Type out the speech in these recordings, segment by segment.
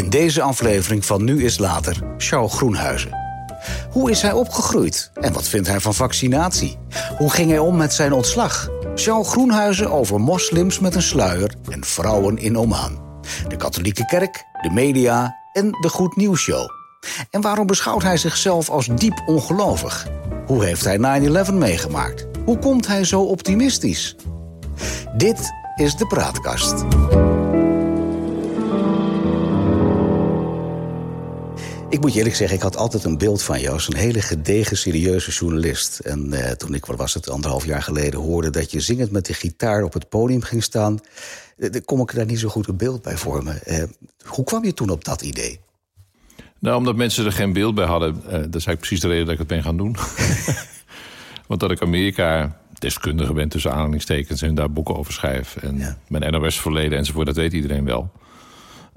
In deze aflevering van Nu is Later, Charles Groenhuizen. Hoe is hij opgegroeid en wat vindt hij van vaccinatie? Hoe ging hij om met zijn ontslag? Charles Groenhuizen over moslims met een sluier en vrouwen in Oman. De katholieke kerk, de media en de Goed Nieuws Show. En waarom beschouwt hij zichzelf als diep ongelovig? Hoe heeft hij 9-11 meegemaakt? Hoe komt hij zo optimistisch? Dit is de Praatkast. Ik moet je eerlijk zeggen, ik had altijd een beeld van jou als een hele gedegen, serieuze journalist. En eh, toen ik, wat was het, anderhalf jaar geleden hoorde dat je zingend met de gitaar op het podium ging staan, eh, kom ik daar niet zo goed een beeld bij vormen. Eh, hoe kwam je toen op dat idee? Nou, omdat mensen er geen beeld bij hadden. Uh, dat is eigenlijk precies de reden dat ik het ben gaan doen. Want dat ik Amerika deskundige ben tussen aanhalingstekens en daar boeken over schrijf. En mijn NOS-verleden enzovoort, dat weet iedereen wel.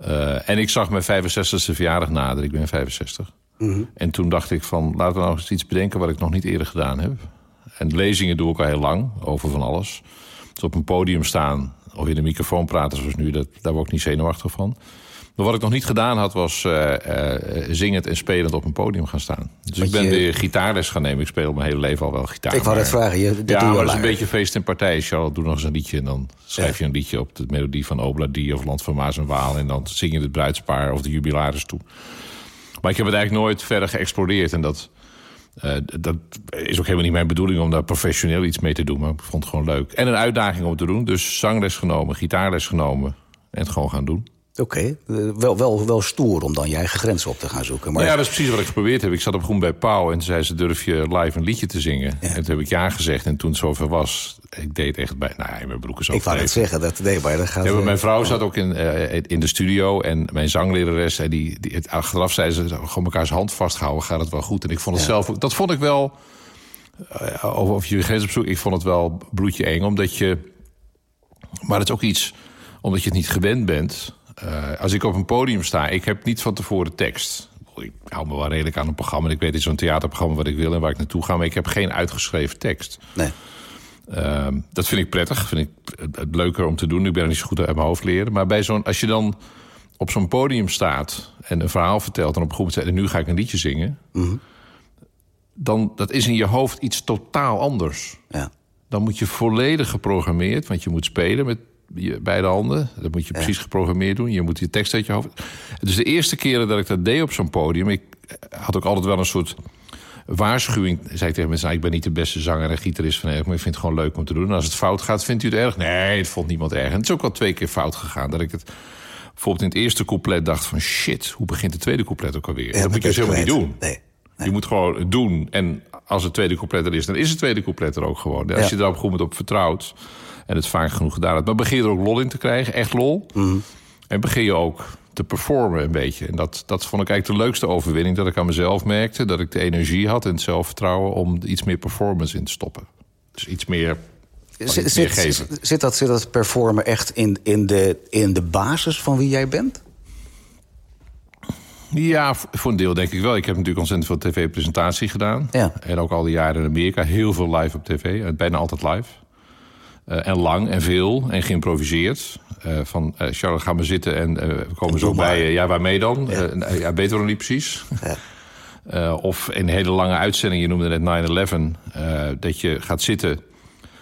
Uh, en ik zag mijn 65e verjaardag nader. Ik ben 65. Mm -hmm. En toen dacht ik van, laten we nou eens iets bedenken wat ik nog niet eerder gedaan heb. En lezingen doe ik al heel lang, over van alles. Dus op een podium staan of in de microfoon praten zoals nu, dat, daar word ik niet zenuwachtig van. Maar wat ik nog niet gedaan had, was uh, uh, zingend en spelend op een podium gaan staan. Dus ik ben weer gitaarles gaan nemen. Ik speel mijn hele leven al wel gitaar. Ik wou dat vragen. Je, dat ja, doe je maar dat is een beetje feest en partij. Charlotte, doe nog eens een liedje. En dan schrijf je een liedje op de melodie van Obladi of Land van Maas en Waal. En dan zing je het bruidspaar of de jubilaris toe. Maar ik heb het eigenlijk nooit verder geëxploreerd. En dat, uh, dat is ook helemaal niet mijn bedoeling om daar professioneel iets mee te doen. Maar ik vond het gewoon leuk. En een uitdaging om te doen. Dus zangles genomen, gitaarles genomen. En het gewoon gaan doen. Oké, okay. wel, wel, wel stoer om dan je eigen grenzen op te gaan zoeken. Maar... Ja, dat is precies wat ik geprobeerd heb. Ik zat op groen bij Pauw en toen zei ze, durf je live een liedje te zingen? Ja. En toen heb ik ja gezegd en toen het zover was... ik deed echt bij... Nou ja, mijn broek is ook Ik wou het zeggen, dat, nee, maar dat gaat... Ja, maar mijn vrouw zat ook in, uh, in de studio en mijn zanglerares... en die, die, het, achteraf zei ze, gewoon elkaars hand vasthouden, gaat het wel goed. En ik vond het zelf... Dat vond ik wel... Uh, of, of je grens op zoek, ik vond het wel bloedje eng, omdat je... Maar het is ook iets, omdat je het niet gewend bent... Uh, als ik op een podium sta, ik heb niet van tevoren tekst. Ik hou me wel redelijk aan een programma. Ik weet, is zo'n theaterprogramma wat ik wil en waar ik naartoe ga. Maar ik heb geen uitgeschreven tekst. Nee. Uh, dat vind ik prettig. Vind ik het, leuker om te doen. Ik ben er niet zo goed uit mijn hoofd leren. Maar bij zo'n, als je dan op zo'n podium staat en een verhaal vertelt... en op een groep zegt, en nu ga ik een liedje zingen... Mhm. Mm -hmm. dan dat is in je hoofd iets totaal anders. Ja. Dan moet je volledig geprogrammeerd, want je moet spelen met je beide handen. Dat moet je precies geprogrammeerd doen. Je moet je tekst uit je hoofd. Dus de eerste keren dat ik dat deed op zo'n podium... ik had ook altijd wel een soort waarschuwing. Zei ik tegen mensen, nou, ik ben niet de beste zanger en gitarist van erg... maar ik vind het gewoon leuk om te doen. En als het fout gaat, vindt u het erg? Nee, het vond niemand erg. En het is ook al twee keer fout gegaan. Dat ik het bijvoorbeeld in het eerste couplet dacht van... shit, hoe begint het tweede couplet ook alweer? Ja, dat moet je dus helemaal niet doen. Nee. Nee. Je moet gewoon doen. En als het tweede couplet er is, dan is het tweede couplet er ook gewoon. Als Ja. je daar op goed op vertrouwt en het vaak genoeg gedaan hebt. Maar begin je er ook lol in te krijgen, echt lol. Mhm. En begin je ook te performen een beetje. En dat, dat vond ik eigenlijk de leukste overwinning. Dat ik aan mezelf merkte dat ik de energie had en het zelfvertrouwen... om iets meer performance in te stoppen. Dus iets meer, Zit, zit, zit dat, zit dat performen echt in, in, de, in de basis van wie jij bent? Ja, voor een deel denk ik wel. Ik heb natuurlijk ontzettend veel tv-presentatie gedaan. Ja. En ook al die jaren in Amerika. Heel veel live op tv. eh, Bijna altijd live. Eh, en lang en veel. En geïmproviseerd. Eh, van, eh Charlotte, ga maar zitten en we komen En zo bij je. Ja, waarmee dan? Ja. Ja, ja beter nog niet precies. Ja. Of in een hele lange uitzending, je noemde net 9-11... eh, dat je gaat zitten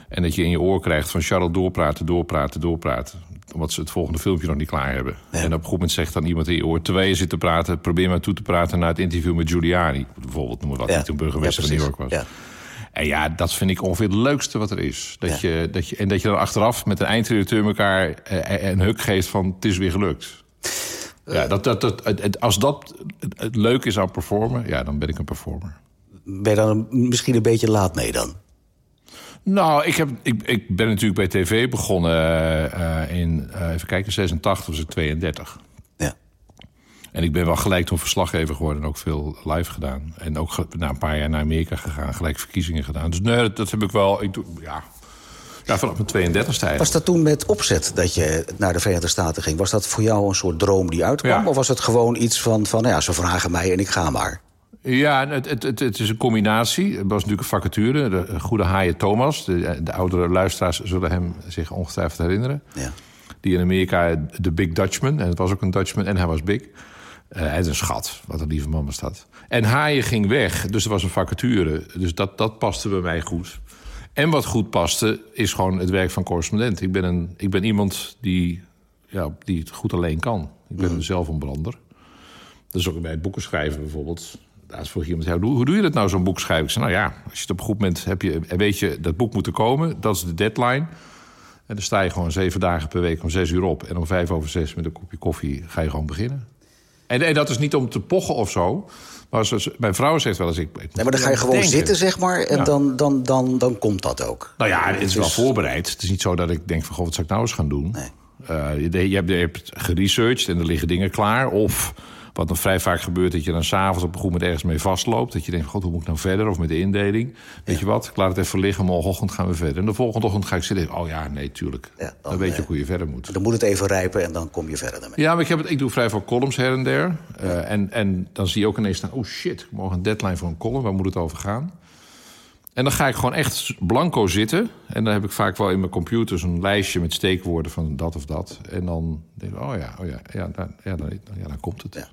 en dat je in je oor krijgt van... Charlotte, doorpraten, doorpraten, doorpraten. Omdat ze het volgende filmpje nog niet klaar hebben. En op een goed moment zegt dan iemand in je oor... terwijl je zit te praten, probeer maar toe te praten... naar het interview met Giuliani. Bijvoorbeeld, noem maar wat, die toen burgemeester van New. York was. En ja, dat vind ik ongeveer het leukste wat er is. Dat Ja. je, dat je, en dat je dan achteraf met een eindredacteur elkaar eh, een huk geeft van... het is weer gelukt. Ja, dat, dat, dat, als dat het, leuk is aan performen, ja, dan ben ik een performer. Ben je dan misschien een beetje laat mee dan? Nou, ik, heb, ik, ik ben natuurlijk bij tv begonnen eh, eh, in, eh, even kijken, 86 was ik 32. En ik ben wel gelijk toen verslaggever geworden en ook veel live gedaan. En ook na een paar jaar naar Amerika gegaan, gelijk verkiezingen gedaan. Dus nee, dat, dat heb ik wel, ik doe, ja, ja vanaf mijn 32 eigenlijk. Was dat toen met opzet dat je naar de Verenigde Staten ging? Was dat voor jou een soort droom die uitkwam? Ja. Of was het gewoon iets van, van nou ja, ze vragen mij en ik ga maar? Ja, het, het, het, het is een combinatie. Het was natuurlijk een vacature. De goede haaien Thomas, de, de oudere luisteraars zullen hem zich ongetwijfeld herinneren. Ja. Die in Amerika de Big Dutchman. En het was ook een Dutchman en hij was big. Uh, hij is een schat, wat een lieve man was dat. En Haaien ging weg, dus er was een vacature. Dus dat, dat paste bij mij goed. En wat goed paste, is gewoon het werk van correspondent. Ik ben, een, ik ben iemand die, ja, die het goed alleen kan. Ik ben mm. zelf een brander. Dus ook bij het boeken schrijven bijvoorbeeld. Daar vroeg iemand, ja, hoe, hoe doe je dat nou, zo'n boek schrijven? Ik zei, nou ja, als je het op een goed moment heb je, en weet je dat boek moet er komen. Dat is de deadline. En dan sta je gewoon zeven dagen per week om zes uur op. En om vijf over zes met een kopje koffie ga je gewoon beginnen. En, en dat is niet om te pochen of zo. Maar zoals, mijn vrouw zegt wel eens... Ik, ik nee, maar dan ga je gewoon zitten, zeg maar. En dan, dan, dan, dan komt dat ook. Nou ja, het is wel voorbereid. Het is niet zo dat ik denk van... God, wat zou ik nou eens gaan doen? Nee. Uh, je, je, hebt, je hebt geresearched en er liggen dingen klaar. Of wat dan vrij vaak gebeurt, dat je dan s'avonds op een goed moment ergens mee vastloopt. Dat je denkt, god, hoe moet ik nou verder? Of met de indeling. Weet je wat, ik laat het even liggen, morgenochtend gaan we verder. En de volgende ochtend ga ik zitten. Oh ja, nee, tuurlijk. dan, weet je uh, hoe je verder moet. Dan moet het even rijpen en dan kom je verder daarmee. Ja, maar ik, heb het, ik doe vrij veel columns her en der. Uh, en, en dan zie je ook ineens staan, oh shit, morgen een deadline voor een column. Waar moet het over gaan? En dan ga ik gewoon echt blanco zitten. En dan heb ik vaak wel in mijn computer zo'n lijstje met steekwoorden van dat of dat. En dan denk ik, oh ja, oh ja, ja, dan, ja, dan, ja, dan komt het. Ja.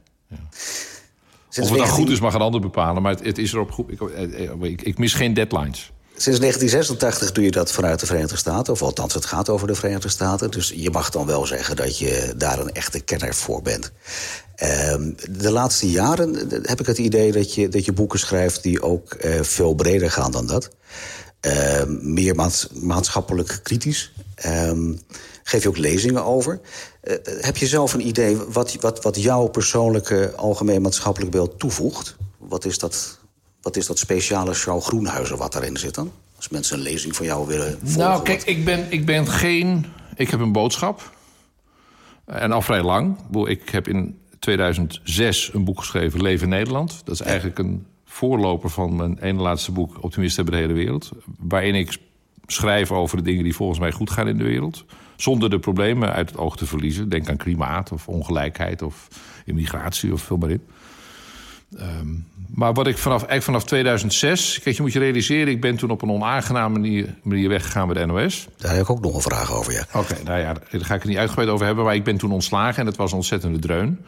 Of het dan goed is, mag een ander bepalen. Maar het, het is erop goed. Ik, eh, eh, ik, ik, mis geen deadlines. Sinds 1986 doe je dat vanuit de Verenigde Staten. Of althans, het gaat over de Verenigde Staten. Dus je mag dan wel zeggen dat je daar een echte kenner voor bent. Ehm, de laatste jaren heb ik het idee dat je, dat je boeken schrijft... die ook uh, veel breder gaan dan dat. Ehm, meer maatschappelijk kritisch. Um, geef je ook lezingen over. Uh, heb je zelf een idee wat, wat, wat jouw persoonlijke algemeen maatschappelijk beeld toevoegt? Wat is dat, wat is dat speciale Charles Groenhuizen wat daarin zit dan? Als mensen een lezing van jou willen volgen. Nou, kijk, ik ben, ik ben geen... Ik heb een boodschap. En al vrij lang. Ik heb in 2006 een boek geschreven, Leven Nederland. Dat is eigenlijk een voorloper van mijn ene laatste boek... Optimisten hebben de hele wereld. Waarin ik schrijf over de dingen die volgens mij goed gaan in de wereld. Zonder de problemen uit het oog te verliezen. Denk aan klimaat of ongelijkheid of immigratie of veel maar in. Um, maar wat ik vanaf, eigenlijk vanaf 2006... Kijk, je moet je realiseren, ik ben toen op een onaangename manier, manier weggegaan bij de NOS. Daar heb ik ook nog een vraag over, ja. Oké, nou ja, daar ga ik het niet uitgebreid over hebben. Maar ik ben toen ontslagen en het was een ontzettende dreun.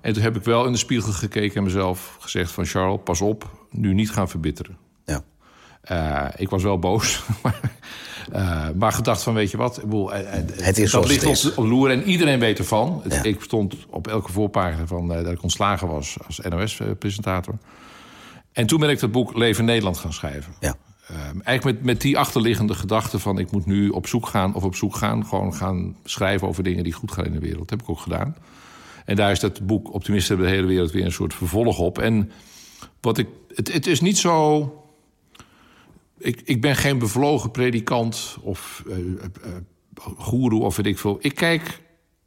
En toen heb ik wel in de spiegel gekeken en mezelf gezegd van... Charles, pas op, nu niet gaan verbitteren. Ja. Uh, ik was wel boos, uh, maar gedacht van, weet je wat... Ik bedoel, uh, het is dat ligt op, op loer en iedereen weet ervan. Ja. Ik stond op elke voorpagina van dat ik ontslagen was als NOS-presentator. En toen ben ik dat boek Leven Nederland gaan schrijven. Ja. eigenlijk met, met die achterliggende gedachte van... ik moet nu op zoek gaan of op zoek gaan... gewoon gaan schrijven over dingen die goed gaan in de wereld. Dat heb ik ook gedaan. En daar is dat boek Optimisten hebben de hele wereld weer een soort vervolg op. En wat ik, het, het is niet zo. Ik, ik ben geen bevlogen predikant of uh, uh, goeroe of weet ik veel. Ik kijk,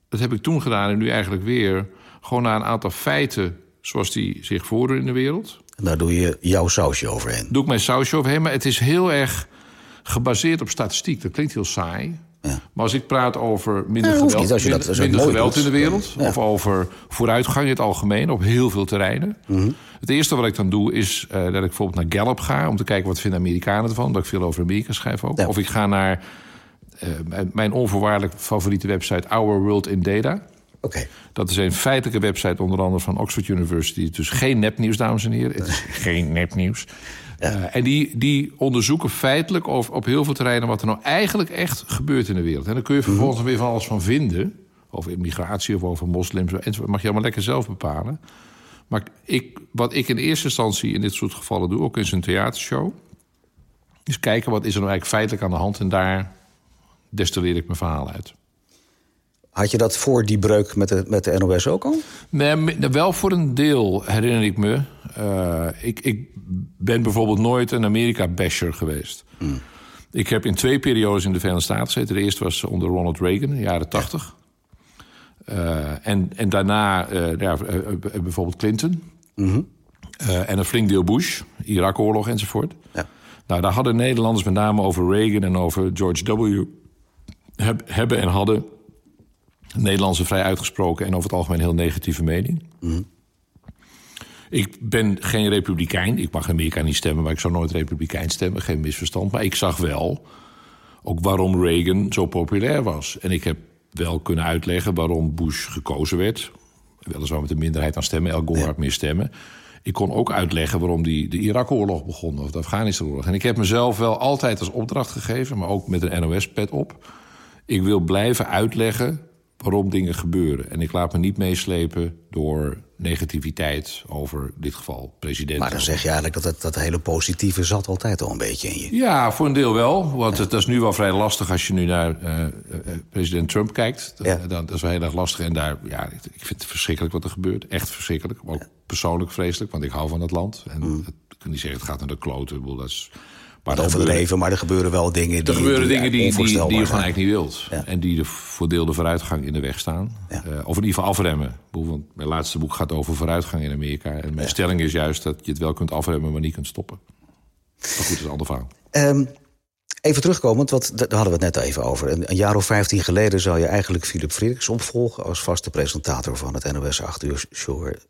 dat heb ik toen gedaan en nu eigenlijk weer, gewoon naar een aantal feiten zoals die zich voordoen in de wereld. En daar doe je jouw sausje overheen. Doe ik mijn sausje overheen, maar het is heel erg gebaseerd op statistiek. Dat klinkt heel saai. Maar als ik praat over minder geweld, minder, dat, minder geweld in de wereld... of over vooruitgang in het algemeen op heel veel terreinen... Mm het eerste wat ik dan doe is uh, dat ik bijvoorbeeld naar Gallup ga... om te kijken wat vinden Amerikanen ervan. Omdat ik veel over Amerika schrijf ook. Of ik ga naar uh, mijn onvoorwaardelijk favoriete website... Our World in Data... Okay. Dat is een feitelijke website, onder andere van Oxford University. Dus geen nepnieuws, dames en heren. Het is geen nepnieuws. Uh, en die, die onderzoeken feitelijk over, op heel veel terreinen... wat er nou eigenlijk echt gebeurt in de wereld. En dan kun je vervolgens weer van alles van vinden. Over immigratie of over moslims. En mag je allemaal lekker zelf bepalen. Maar ik, wat ik in eerste instantie in dit soort gevallen doe... ook in zijn theatershow... is kijken wat is er nou eigenlijk feitelijk aan de hand... en daar destilleer ik mijn verhaal uit. Had je dat voor die breuk met de, met de NOS ook al? Nee, wel voor een deel, herinner ik me. Uh, ik, ik ben bijvoorbeeld nooit een Amerika-basher geweest. Hmm. Ik heb in twee periodes in de Verenigde Staten gezeten. De eerste was onder Ronald Reagan, in de jaren tachtig. Uh, en, en daarna uh, ja, bijvoorbeeld Clinton. Mm -hmm. en een flink deel Bush, Irak-oorlog enzovoort. Ja. Nou, daar hadden Nederlanders met name over Reagan en over George W. hebben en hadden Nederlandse vrij uitgesproken en over het algemeen heel negatieve mening. Mm. Ik ben geen republikein. Ik mag Amerika niet stemmen, maar ik zou nooit republikein stemmen. Geen misverstand. Maar ik zag wel ook waarom Reagan zo populair was. En ik heb wel kunnen uitleggen waarom Bush gekozen werd. Weliswaar met een minderheid aan stemmen. El Gore had meer stemmen. Ik kon ook uitleggen waarom die, de Irak-oorlog begon of de Afghanistan-oorlog. En ik heb mezelf wel altijd als opdracht gegeven, maar ook met een NOS-pet op. Ik wil blijven uitleggen waarom dingen gebeuren. En ik laat me niet meeslepen door negativiteit over in dit geval president. Maar dan zeg je eigenlijk dat het, dat hele positieve zat altijd al een beetje in je. Ja, voor een deel wel. Want het, dat is nu wel vrij lastig als je nu naar uh, president Trump kijkt. Ja. Dat, dat, is wel heel erg lastig. En daar, ja, ik vind het verschrikkelijk wat er gebeurt. Echt verschrikkelijk. Maar ook persoonlijk vreselijk, want ik hou van het land. En mm. het, ik kan niet zeggen, het gaat naar de kloten. Ik bedoel, dat is maar overdreven, maar er gebeuren wel dingen die. Er gebeuren dingen die, die, die, je gewoon eigenlijk niet wilt. En die de voordeelde vooruitgang in de weg staan. Ja. Uh, of in ieder geval afremmen. Want mijn laatste boek gaat over vooruitgang in Amerika. En mijn stelling is juist dat je het wel kunt afremmen, maar niet kunt stoppen. Maar goed, dat is een ander verhaal. Um, even terugkomend, want daar hadden we het net even over. Een, een, jaar of vijftien geleden zou je eigenlijk Philip Frederiks opvolgen... als vaste presentator van het NOS 8 uur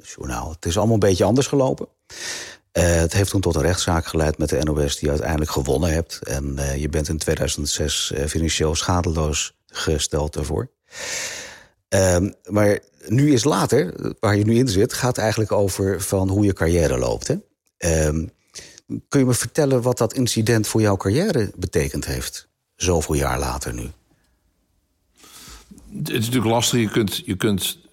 journaal. Het is allemaal een beetje anders gelopen. Uh, het heeft toen tot een rechtszaak geleid met de NOS die uiteindelijk gewonnen hebt. En uh, je bent in 2006 uh, financieel schadeloos gesteld daarvoor. Ehm, maar nu is later, waar je nu in zit, gaat eigenlijk over van hoe je carrière loopt. Hè? Um, kun je me vertellen wat dat incident voor jouw carrière betekend heeft? Zoveel jaar later nu. Het is natuurlijk lastig. Je kunt, je kunt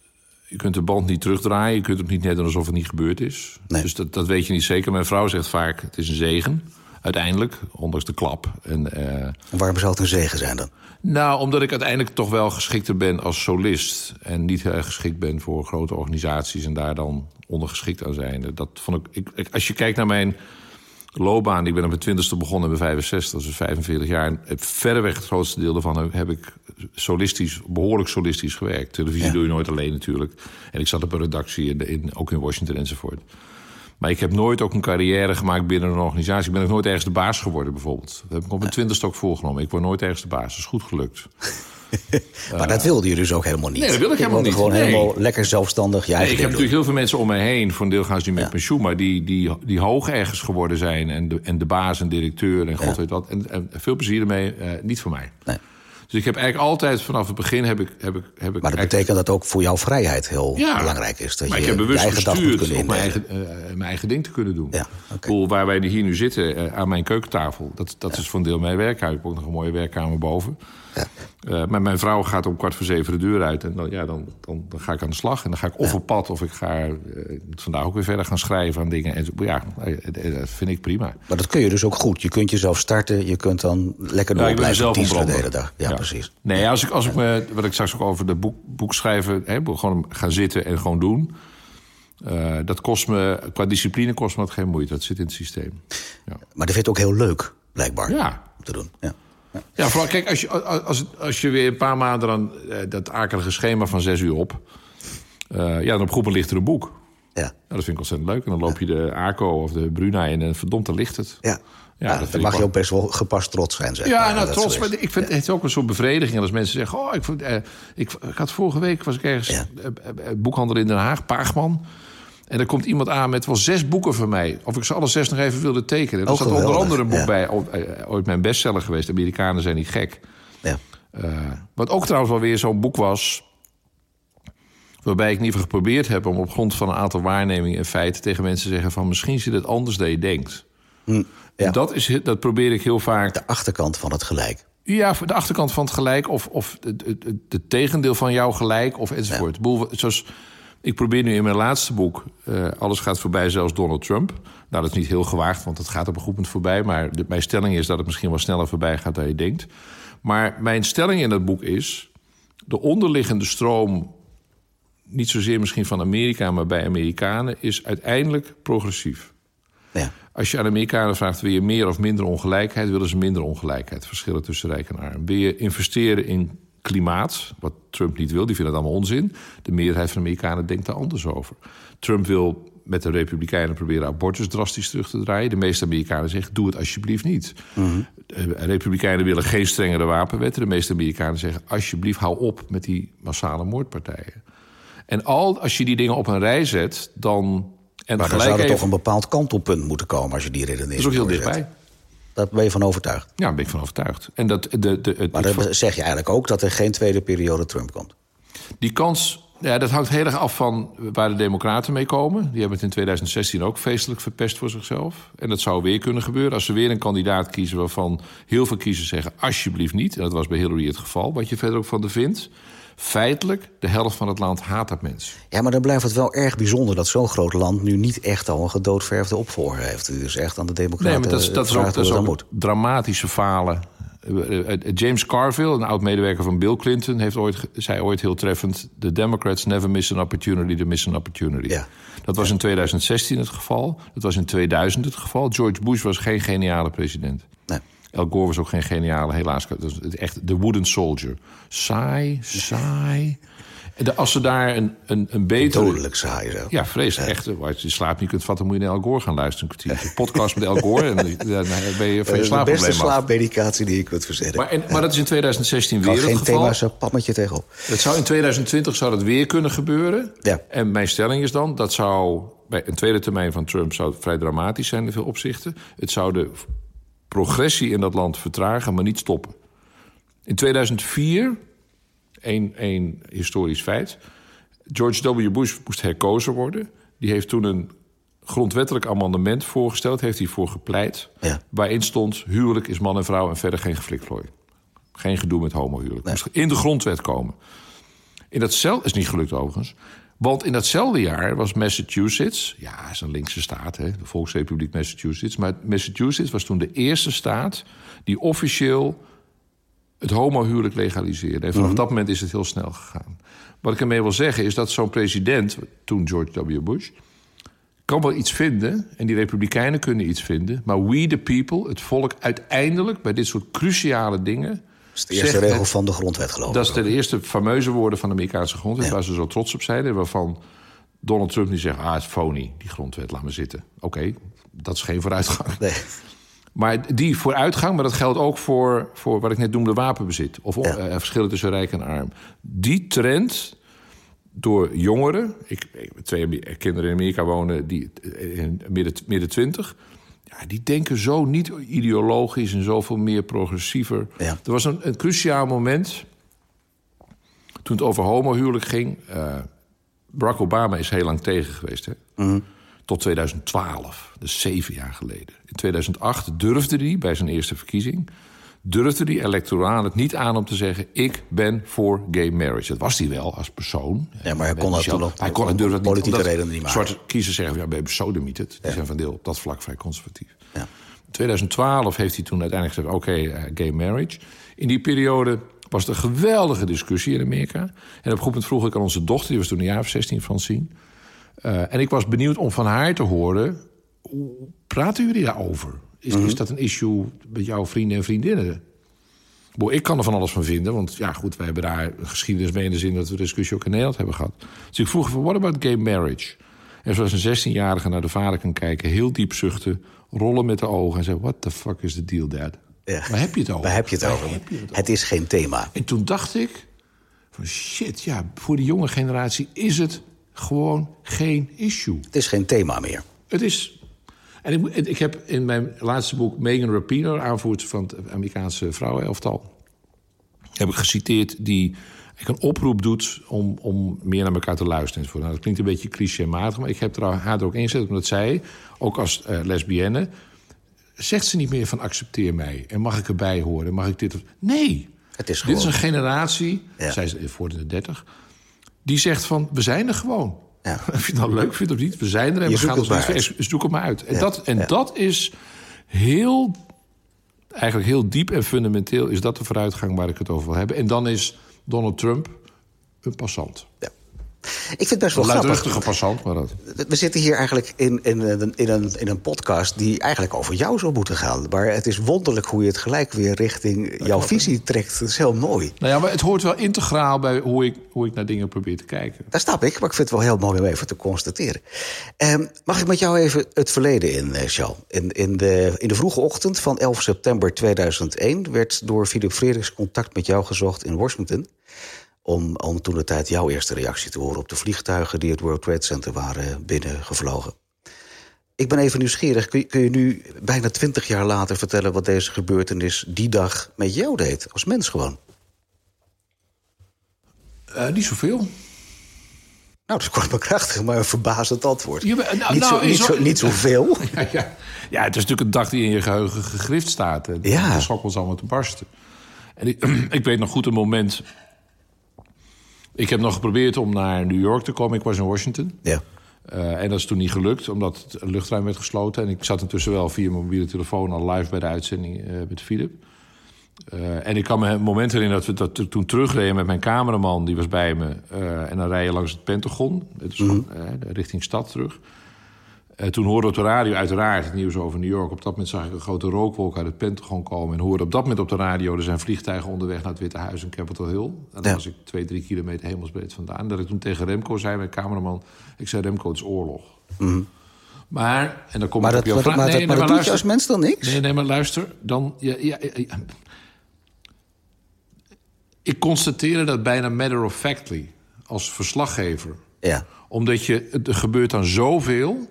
je kunt de band niet terugdraaien. Je kunt het niet net doen alsof het niet gebeurd is. Dus dat, dat weet je niet zeker. Mijn vrouw zegt vaak, het is een zegen. Uiteindelijk, ondanks de klap. En, uh, en waarom zou het een zegen zijn dan? Nou, omdat ik uiteindelijk toch wel geschikter ben als solist. En niet heel erg geschikt ben voor grote organisaties. En daar dan ondergeschikt aan zijn. Dat vond ik, ik als je kijkt naar mijn loopbaan. Ik ben op mijn twintigste begonnen bij 65, dus 45 jaar. En verreweg het grootste deel daarvan heb ik solistisch, behoorlijk solistisch gewerkt. Televisie doe je nooit alleen natuurlijk. En ik zat op een redactie, in, in, ook in Washington enzovoort. Maar ik heb nooit ook een carrière gemaakt binnen een organisatie. Ik ben ook nooit ergens de baas geworden bijvoorbeeld. Dat heb ik op mijn twintigste ook voorgenomen. Ik word nooit ergens de baas. Dat is goed gelukt. maar dat wilde je dus ook helemaal niet. Nee, dat wil ik helemaal niet. Gewoon helemaal lekker zelfstandig. nee, ik heb natuurlijk heel veel mensen om me heen. Voor een deel gaan ze nu met pensioen. Maar die, die, die hoog ergens geworden zijn. En de, en de baas en directeur en god weet wat. En, veel plezier ermee. Uh, niet voor mij. Nee. Dus ik heb eigenlijk altijd vanaf het begin heb ik. Heb ik, heb ik maar dat betekent dat ook voor jouw vrijheid heel belangrijk is. Dat maar je ik heb bewust gestuurd om mijn eigen, uh, mijn eigen ding te kunnen doen. Ja, okay. waar wij hier nu zitten, uh, aan mijn keukentafel, dat, dat is voor een deel mijn werkhuis. Ik heb ook nog een mooie werkkamer boven. Ja. Uh, maar mijn vrouw gaat om kwart voor zeven de deur uit. En dan, ja, dan, dan, dan ga ik aan de slag. En dan ga ik of op pad of ik ga uh, vandaag ook weer verder gaan schrijven aan dingen. En ja, eh, dat vind ik prima. Maar dat kun je dus ook goed. Je kunt jezelf starten. Je kunt dan lekker door ja, blijven de hele dag. Ja, ja, precies. Nee, als ik, als ik me, wat ik straks ook over de boek, boek schrijven... Hè, gewoon gaan zitten en gewoon doen... Uh, dat kost me, qua discipline kost me dat geen moeite. Dat zit in het systeem. Ja. Maar dat vind je ook heel leuk, blijkbaar, ja. om te doen. Ja. Ja, vooral, kijk, als je, als, als je weer een paar maanden dan uh, dat akelige schema van zes uur op... Uh, ja, dan op groepen ligt er een boek. Ja. ja. Dat vind ik ontzettend leuk. En dan loop je de ACO of de Bruna in en verdomd, dan ligt het. Ja. Ja, dat dan mag je ook best wel gepast trots zijn, zeg Ja, nou, trots. Maar ik vind het ook een soort bevrediging. als mensen zeggen... oh, ik, eh, ik, ik, had vorige week was ik ergens... Ja. boekhandel in Den Haag, Paagman... En er komt iemand aan met wel zes boeken van mij. Of ik ze alle zes nog even wilde tekenen. Er staat onder andere een boek bij, eh, ooit mijn bestseller geweest. De Amerikanen zijn niet gek. Ja. Uh, wat ook trouwens wel weer zo'n boek was... waarbij ik in ieder geval geprobeerd heb... om op grond van een aantal waarnemingen en feiten... tegen mensen te zeggen van misschien zit het anders dan je denkt. Hm, ja. dat, is, dat probeer ik heel vaak... De achterkant van het gelijk. Ja, de achterkant van het gelijk... of, of het, tegendeel van jouw gelijk of enzovoort. Ja. Zoals ik probeer nu in mijn laatste boek... Uh, alles gaat voorbij, zelfs Donald Trump. Nou, dat is niet heel gewaagd, want het gaat op een goed moment voorbij. Maar de, mijn stelling is dat het misschien wel sneller voorbij gaat dan je denkt. Maar mijn stelling in dat boek is... de onderliggende stroom, niet zozeer misschien van Amerika... maar bij Amerikanen, is uiteindelijk progressief. Ja. Als je aan Amerikanen vraagt, wil je meer of minder ongelijkheid... willen ze minder ongelijkheid, verschillen tussen rijk en arm. Wil je investeren in klimaat, wat Trump niet wil, die vindt het allemaal onzin. De meerderheid van de Amerikanen denkt daar anders over. Trump wil met de Republikeinen proberen abortus drastisch terug te draaien. De meeste Amerikanen zeggen, doe het alsjeblieft niet. Mm Republikeinen willen geen strengere wapenwetten. De meeste Amerikanen zeggen, alsjeblieft hou op met die massale moordpartijen. En al als je die dingen op een rij zet, dan... En maar dan zou er toch een bepaald kantelpunt moeten komen als je die redenering Dat is ook heel dichtbij. Daar ben je van overtuigd? Ja, daar ben ik van overtuigd. En dat, de, de, het, maar dan zeg je eigenlijk ook dat er geen tweede periode Trump komt. Die kans ja, dat hangt heel erg af van waar de Democraten mee komen. Die hebben het in 2016 ook feestelijk verpest voor zichzelf. En dat zou weer kunnen gebeuren als ze weer een kandidaat kiezen waarvan heel veel kiezers zeggen: alsjeblieft niet. En dat was bij Hillary het geval, wat je verder ook van de vindt. Feitelijk, de helft van het land haat dat mens. Ja, maar dan blijft het wel erg bijzonder dat zo'n groot land nu niet echt al een gedoodverfde opvolger heeft. Dus echt aan de Democraten. Nee, maar dat is, dat is ook, dat is ook dramatische falen eh, eh, James Carville, een oud-medewerker van Bill Clinton, heeft ooit, zei ooit heel treffend: The Democrats never miss an opportunity to miss an opportunity. Ja. Dat was in 2016 het geval. Dat was in 2000 het geval. George Bush was geen geniale president. Nee. Al Gore was ook geen geniale, helaas. Echt de wooden soldier. Saai, saai. De, als ze daar een, een, een betere... Dodelijk saai zo. Ja, vreselijk. Echt, eh, als je slaap niet kunt vatten, moet je naar El Gore gaan luisteren. Een kwartier. podcast met El Gore en dan ben je van je slaapprobleem De beste slaapmedicatie die je kunt verzetten. Maar, en, maar dat is in 2016 weer het geen geval. thema zo pammetje tegenop. Het zou in 2020 zou dat weer kunnen gebeuren. Ja. En mijn stelling is dan, dat zou... bij een tweede termijn van Trump zou vrij dramatisch zijn in veel opzichten. Het zou de progressie in dat land vertragen, maar niet stoppen. In 2004 één historisch feit. George W. Bush moest herkozen worden. Die heeft toen een grondwettelijk amendement voorgesteld, heeft hij voor gepleit. Ja. Waarin stond: huwelijk is man en vrouw en verder geen geflikvlooi. Geen gedoe met homohuwelijk. Nee. Moest in de grondwet komen. In datzelfde is niet gelukt overigens. Want in datzelfde jaar was Massachusetts, ja, is een linkse staat, hè, de Volksrepubliek Massachusetts. Maar Massachusetts was toen de eerste staat die officieel het homohuwelijk legaliseerde. En vanaf mhm. dat moment is het heel snel gegaan. Wat ik ermee wil zeggen is dat zo'n president, toen George W. Bush, kan wel iets vinden en die republikeinen kunnen iets vinden, maar we the people, het volk, uiteindelijk bij dit soort cruciale dingen. Dat is de eerste regel van de grondwet, geloof ik. Dat is de eerste fameuze woorden van de Amerikaanse grondwet, waar ze zo trots op zijn. Waarvan Donald Trump niet zegt: ah, het is phony, die grondwet, laat me zitten. Oké, dat is geen vooruitgang. Nee. Maar die vooruitgang, maar dat geldt ook voor, voor wat ik net noemde, wapenbezit. Of ja. uh, verschillen tussen rijk en arm. Die trend door jongeren, ik, ik twee kinderen in Amerika wonen, die eh, in midden, midden twintig. Ja, die denken zo niet ideologisch en zoveel meer progressiever. Er was een, een, cruciaal moment toen het over homohuwelijk ging. Uh, Barack Obama is heel lang tegen geweest. Hè? Mhm tot 2012, dus zeven jaar geleden. In 2008 durfde hij bij zijn eerste verkiezing... durfde hij electoraal het niet aan om te zeggen... ik ben voor gay marriage. Dat was hij wel als persoon. Ja, maar hij kon dat nog hij kon, durfde politieke redenen niet maken. Zwarte kiezers zeggen, ja, ben je sodemieted. Die zijn van deel op dat vlak vrij conservatief. Ja. In 2012 heeft hij toen uiteindelijk gezegd... oké, okay, uh, gay marriage. In die periode was er een geweldige discussie in Amerika. En op een gegeven moment vroeg ik aan onze dochter... die was toen een jaar of 16, Francine... Uh, en ik was benieuwd om van haar te horen... hoe praten jullie daarover? Is, is dat een issue met jouw vrienden en vriendinnen? Bo, ik kan er van alles van vinden, want ja, goed, wij hebben daar geschiedenis mee in de zin dat we discussie ook in Nederland hebben gehad. Dus ik vroeg van, what about gay marriage? En zoals een 16-jarige naar de vader kan kijken, heel diep zuchten, rollen met de ogen en zeggen: What the fuck is the deal, dad? Ja. Waar heb je het over? Waar heb je het over? Het, over? het, is geen thema. En toen dacht ik: van shit, ja, voor de jonge generatie is het gewoon geen issue. Het is geen thema meer. Het is. En ik, ik heb in mijn laatste boek Megan Rapinoe, aanvoerder van het Amerikaanse vrouwenelftal, heb ik geciteerd die ik een oproep doet om, om meer naar elkaar te luisteren. Nou, dat klinkt een beetje clichématig, maar ik heb er haar er ook ingezet omdat zij, ook als uh, lesbienne, zegt ze niet meer van accepteer mij en mag ik erbij horen, mag ik dit? Nee. Het is gewoon... Dit is een generatie, ja. zij is voor de dertig die zegt van, we zijn er gewoon. Ja. Of je het nou leuk vindt of niet, we zijn er en we gaan het maar uit. Zoek het maar uit. En, dat, en dat is heel, eigenlijk heel diep en fundamenteel... is dat de vooruitgang waar ik het over wil hebben. En dan is Donald Trump een passant. Ja. Ik vind het best wel een grappig. passant, maar dat. We zitten hier eigenlijk in, in, in, een, in een podcast die eigenlijk over jou zou moeten gaan. Maar het is wonderlijk hoe je het gelijk weer richting jouw visie trekt. Dat is heel mooi. Nou ja, maar het hoort wel integraal bij hoe ik, hoe ik naar dingen probeer te kijken. Dat snap ik, maar ik vind het wel heel mooi om even te constateren. Um, mag ik met jou even het verleden in, Charles? In, in, de, in de vroege ochtend van 11 september 2001 werd door Philip Frederiks contact met jou gezocht in Washington om, om toen de tijd jouw eerste reactie te horen op de vliegtuigen die het World Trade Center waren binnengevlogen. Ik ben even nieuwsgierig. Kun je, kun je nu bijna twintig jaar later vertellen... wat deze gebeurtenis die dag met jou deed? Als mens gewoon. Uh, niet zoveel. Nou, dat is kort maar krachtig, maar een verbazend antwoord. Ja, maar, nou, niet, nou, zo, niet, zo, niet zoveel. ja, ja. ja, het is natuurlijk een dag die in je geheugen gegrift staat. En Ja. De schok was allemaal te barsten. En ik, ik weet nog goed een moment... Ik heb nog geprobeerd om naar New York te komen. Ik was in Washington. Ja. Uh, en dat is toen niet gelukt, omdat het luchtruim werd gesloten. En ik zat intussen wel via mijn mobiele telefoon al live bij de uitzending uh, met Philip. Uh, en ik kan me een moment herinneren dat we dat toen terugreden met mijn cameraman, die was bij me. En dan rij je langs het Pentagon, het is mm -hmm. richting stad terug. Uh, toen hoorde op de radio uiteraard het nieuws over New York. Op dat moment zag ik een grote rookwolk uit het Pentagon komen. En hoorde op dat moment op de radio... er zijn vliegtuigen onderweg naar het Witte Huis in Capitol Hill. En dan ja. was ik twee, drie kilometer hemelsbreed vandaan. Dat ik toen tegen Remco zei, mijn cameraman... ik zei, Remco, het is oorlog. Mm -hmm. Maar, en dan kom maar ik op jouw vraag... Maar, nee, maar, maar dat doe je als mens dan niks? Nee, nee, maar luister. Dan, ja, ja, ja, ik constateerde dat bijna matter of factly als verslaggever. Ja. Omdat je, er gebeurt dan zoveel.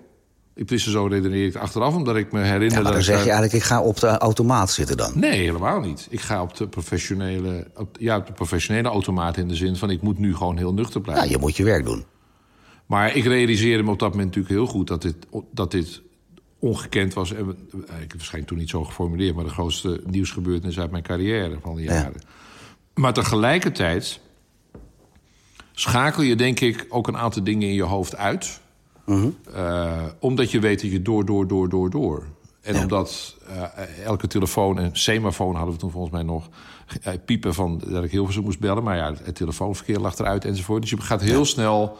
Ik wist zo redeneer ik achteraf, omdat ik me herinner... Ja, maar dan dat zeg ik je eigenlijk, ik ga op de automaat zitten dan. Nee, helemaal niet. Ik ga op de professionele, op, ja, op de professionele automaat in de zin van... ik moet nu gewoon heel nuchter blijven. Ja, je moet je werk doen. Maar ik realiseerde me op dat moment natuurlijk heel goed... dat dit, dat dit ongekend was. En, ik heb het waarschijnlijk toen niet zo geformuleerd... maar de grootste nieuwsgebeurtenis uit mijn carrière van de jaren. Ja. Maar tegelijkertijd schakel je denk ik ook een aantal dingen in je hoofd uit. Uh, omdat je weet dat je door, door, door, door, door. En ja. omdat uh, elke telefoon, en semafoon hadden we toen volgens mij nog... Uh, piepen van dat ik heel veel moest bellen. Maar ja, het telefoonverkeer lag eruit enzovoort. Dus je gaat heel ja. snel...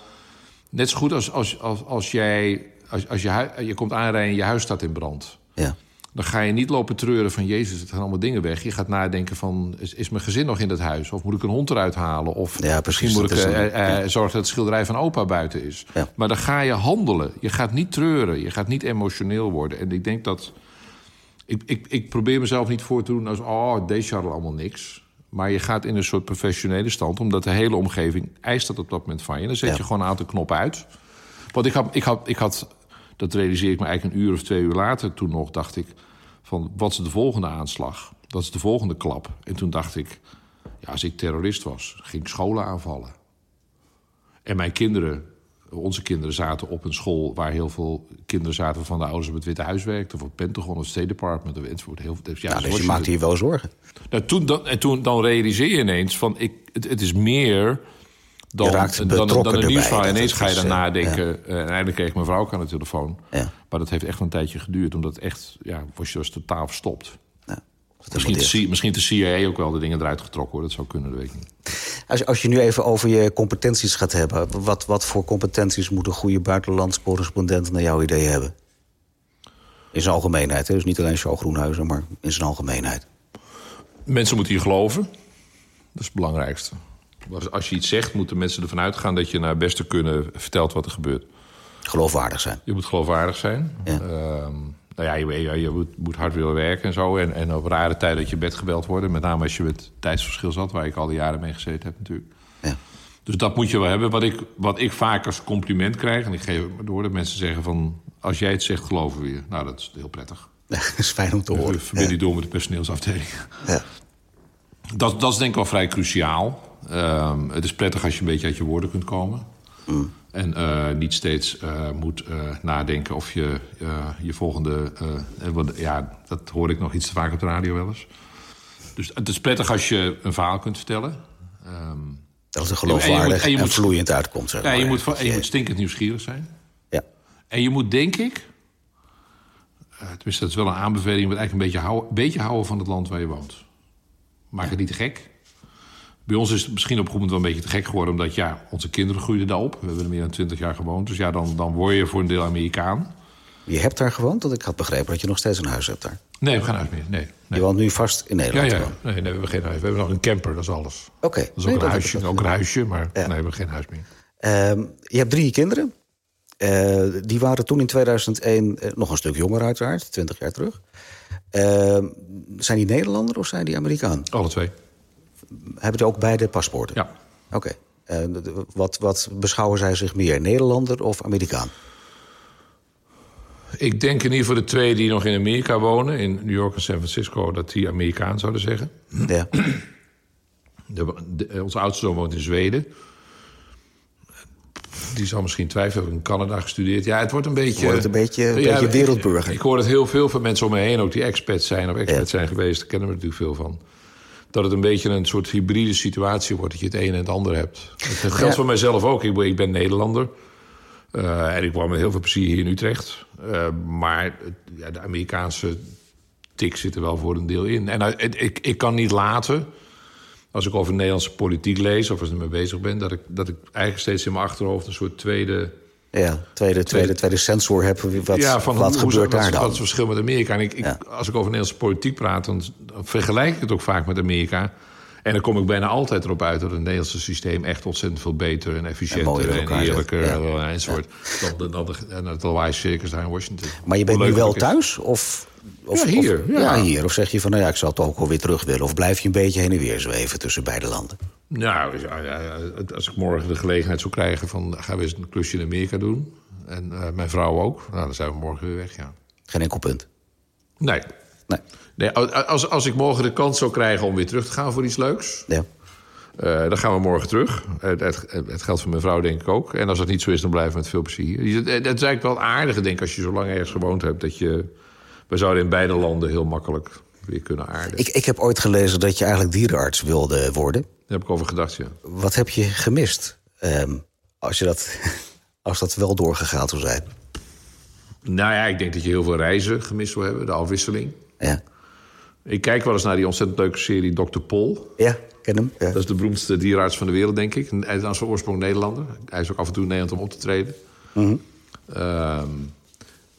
Net zo goed als, als, als, als jij... Als, als je, je komt aanrijden en je huis staat in brand. Ja dan ga je niet lopen treuren van... Jezus, het gaan allemaal dingen weg. Je gaat nadenken van, is, is mijn gezin nog in dat huis? Of moet ik een hond eruit halen? Of ja, misschien moet ik uh, uh, ja. zorgen dat het schilderij van opa buiten is. Ja. Maar dan ga je handelen. Je gaat niet treuren. Je gaat niet emotioneel worden. En ik denk dat... Ik, ik, ik probeer mezelf niet voor te doen als... oh, deze hadden allemaal niks. Maar je gaat in een soort professionele stand... omdat de hele omgeving eist dat op dat moment van je. Dan zet je gewoon een aantal knoppen uit. Want ik had, ik had, ik had... Dat realiseer ik me eigenlijk een uur of twee uur later toen nog, dacht ik van wat is de volgende aanslag? Wat is de volgende klap? En toen dacht ik, ja, als ik terrorist was, ging ik scholen aanvallen. En mijn kinderen, onze kinderen zaten op een school... waar heel veel kinderen zaten van de ouders op het Witte Huis werkten... of op het Pentagon of State Department of enzovoort. Heel, dus ja, Ja, dus je Washington- maakt hier wel zorgen. nou, toen, dan, en toen dan realiseer je ineens van ik, het, het is meer dan, dan, dan, betrokken een nieuwsverhaal. Ineens ga je dan eh, nadenken. Eh, en eindelijk kreeg mijn vrouw ook aan de telefoon. Ja. Maar dat heeft echt een tijdje geduurd. Omdat echt, ja, was je was totaal verstopt. Ja, Misschien is de, C- misschien de CIA ook wel de dingen eruit getrokken. Hoor. Dat zou kunnen, dat weet ik niet. Als, als je nu even over je competenties gaat hebben... wat, wat voor competenties moet een goede buitenlandscorrespondent naar jouw idee hebben? In zijn algemeenheid, hè? dus niet alleen Charles Groenhuizen, maar in zijn algemeenheid. Mensen moeten je geloven. Dat is het belangrijkste. Als, je iets zegt, moeten mensen ervan uitgaan... dat je naar beste kunnen vertelt wat er gebeurt. Geloofwaardig zijn. Je moet geloofwaardig zijn. Ja. Ehm, nou ja, je, je, je moet, moet hard willen werken en zo. En, en op rare tijden dat je bed gebeld wordt. Met name als je met tijdsverschil zat, waar ik al die jaren mee gezeten heb natuurlijk. Ja. Dus dat moet je wel hebben. Wat ik, wat ik vaak als compliment krijg, en ik geef het maar door... dat mensen zeggen van, als jij het zegt, geloven we je. Nou, dat is heel prettig. dat is fijn om te horen. verbinden die door met de personeelsafdeling. Ja. Dat, dat is denk ik wel vrij cruciaal. Ehm, het is prettig als je een beetje uit je woorden kunt komen. Mm. En eh, niet steeds eh, moet eh, nadenken of je je volgende... ja, dat hoor ik nog iets te vaak op de radio wel eens. Dus het is prettig als je een verhaal kunt vertellen. Ehm, Dat het en je moet- geloofwaardig en je en, moet- vloeiend uitkomt. Zeg ja, maar. je moet, en je moet stinkend nieuwsgierig zijn. Ja. En je moet, denk ik... tenminste, dat is wel een aanbeveling... je moet eigenlijk een beetje houden, een beetje houden van het land waar je woont. Maak het niet te gek. Bij ons is het misschien op een gegeven moment wel een beetje te gek geworden... omdat ja, onze kinderen groeiden daarop. We hebben er meer dan twintig jaar gewoond. Dus ja, dan, dan word je voor een deel Amerikaan. Je hebt daar gewoond, want ik had begrepen dat je nog steeds een huis hebt daar. Nee, we geen huis meer. Nee, nee. Je woont nu vast in Ja, Nederland. ja. gewoon. Nee, nee, we hebben geen huis. We hebben nog een camper, dat is alles. Oké. Dat is Nee, ook een dat- huisje, dat- ook een huisje maar Ja. nee, we hebben geen huis meer. Ehm, je hebt drie kinderen. Eh, die waren toen in 2001 eh, nog een stuk jonger uiteraard, 20 jaar terug. Ehm, zijn die Nederlander of zijn die Amerikaan? Alle twee. Hebben die ook beide paspoorten? Ja. Oké. Eh, wat, wat beschouwen zij zich meer, Nederlander of Amerikaan? Ik denk in ieder geval de twee die nog in Amerika wonen... in New York en San Francisco, dat die Amerikaan zouden zeggen. Ja. De, de- onze oudste zoon woont in Zweden. Die zal misschien twijfelen, in Canada gestudeerd. Ja, het wordt een beetje... Wordt een beetje- een Ja, beetje ik- wereldburger. Ik, hoor het heel veel van mensen om me heen, ook die expats zijn of expats zijn geweest. Daar kennen we natuurlijk veel van. Dat het een beetje een soort hybride situatie wordt, dat je het een en het ander hebt. Dat geldt Ja. voor mijzelf ook. Ik ben, ik ben Nederlander. Eh, en ik woon met heel veel plezier hier in Utrecht. Eh, maar ja, de Amerikaanse tik zit er wel voor een deel in. En eh, ik, ik kan niet laten, als ik over Nederlandse politiek lees... of als ik ermee bezig ben, dat ik, dat ik eigenlijk steeds in mijn achterhoofd... een soort tweede... Ja, tweede, tweede, tweede sensor hebben. Wat, ja, van wat hoe- gebeurt daar Wat is dan? het verschil met Amerika? En ik, ik, Ja. als ik over Nederlandse politiek praat, dan vergelijk ik het ook vaak met Amerika. En dan kom ik bijna altijd erop uit dat het Nederlandse systeem echt ontzettend veel beter en efficiënter en, zit, eerlijker ja. eh, enzovoort. Dan, dan, dan, het lawaai circus daar in Washington. Maar je bent nu wel thuis? Of, of, Ja, hier, Of, ja. hier. Of zeg je van, nou ja, ik zal het ook wel weer terug willen. Of blijf je een beetje heen en weer zweven tussen beide landen? Nou, ja, ja, ja, als ik morgen de gelegenheid zou krijgen van... gaan we eens een klusje in Amerika doen. En eh, mijn vrouw ook. Nou, dan zijn we morgen weer weg, ja. Geen enkel punt. Nee. Nee. nee als, als ik morgen de kans zou krijgen om weer terug te gaan voor iets leuks... Ja. Eh, dan gaan we morgen terug. Het, het, het geldt voor mijn vrouw denk ik ook. En als dat niet zo is, dan blijven we met veel plezier hier. Het, het is eigenlijk wel aardig, denk ik, als je zo lang ergens gewoond hebt... dat je... We zouden in beide landen heel makkelijk weer kunnen aarden. Ik, ik heb ooit gelezen dat je eigenlijk dierenarts wilde worden. Daar heb ik over gedacht, ja. Wat heb je gemist? Ehm, als, je dat, als dat wel doorgegaan zou zijn. Nou ja, ik denk dat je heel veel reizen gemist zou hebben. De afwisseling. Ja, Ik kijk wel eens naar die ontzettend leuke serie Dr. Pol. ja ken hem. Ja. Dat is de beroemdste dierenarts van de wereld, denk ik. Hij is aan zijn oorsprong Nederlander. Hij is ook af en toe in Nederland om op te treden. Ehm,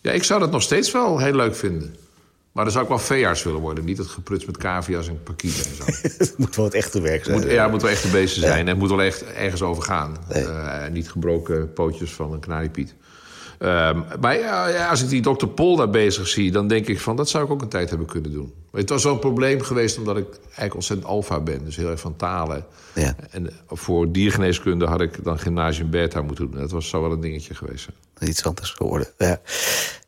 ja, ik zou dat nog steeds wel heel leuk vinden. Maar dan zou ik wel veearts willen worden. Niet het gepruts met cavia's en parkieten en zo. Het moet wel het echte werk zijn. moet, ja, het moet wel echte beesten zijn. En het moet wel echt ergens over gaan. Eh, niet gebroken pootjes van een kanariepiet. Ehm, maar ja, ja, als ik die dokter Pol daar bezig zie... dan denk ik van, dat zou ik ook een tijd hebben kunnen doen. Maar het was wel een probleem geweest... omdat ik eigenlijk ontzettend alfa ben. Dus heel erg van talen. Ja. En voor diergeneeskunde had ik dan gymnasium beta moeten doen. Dat was zo wel een dingetje geweest. Iets anders geworden. Ja.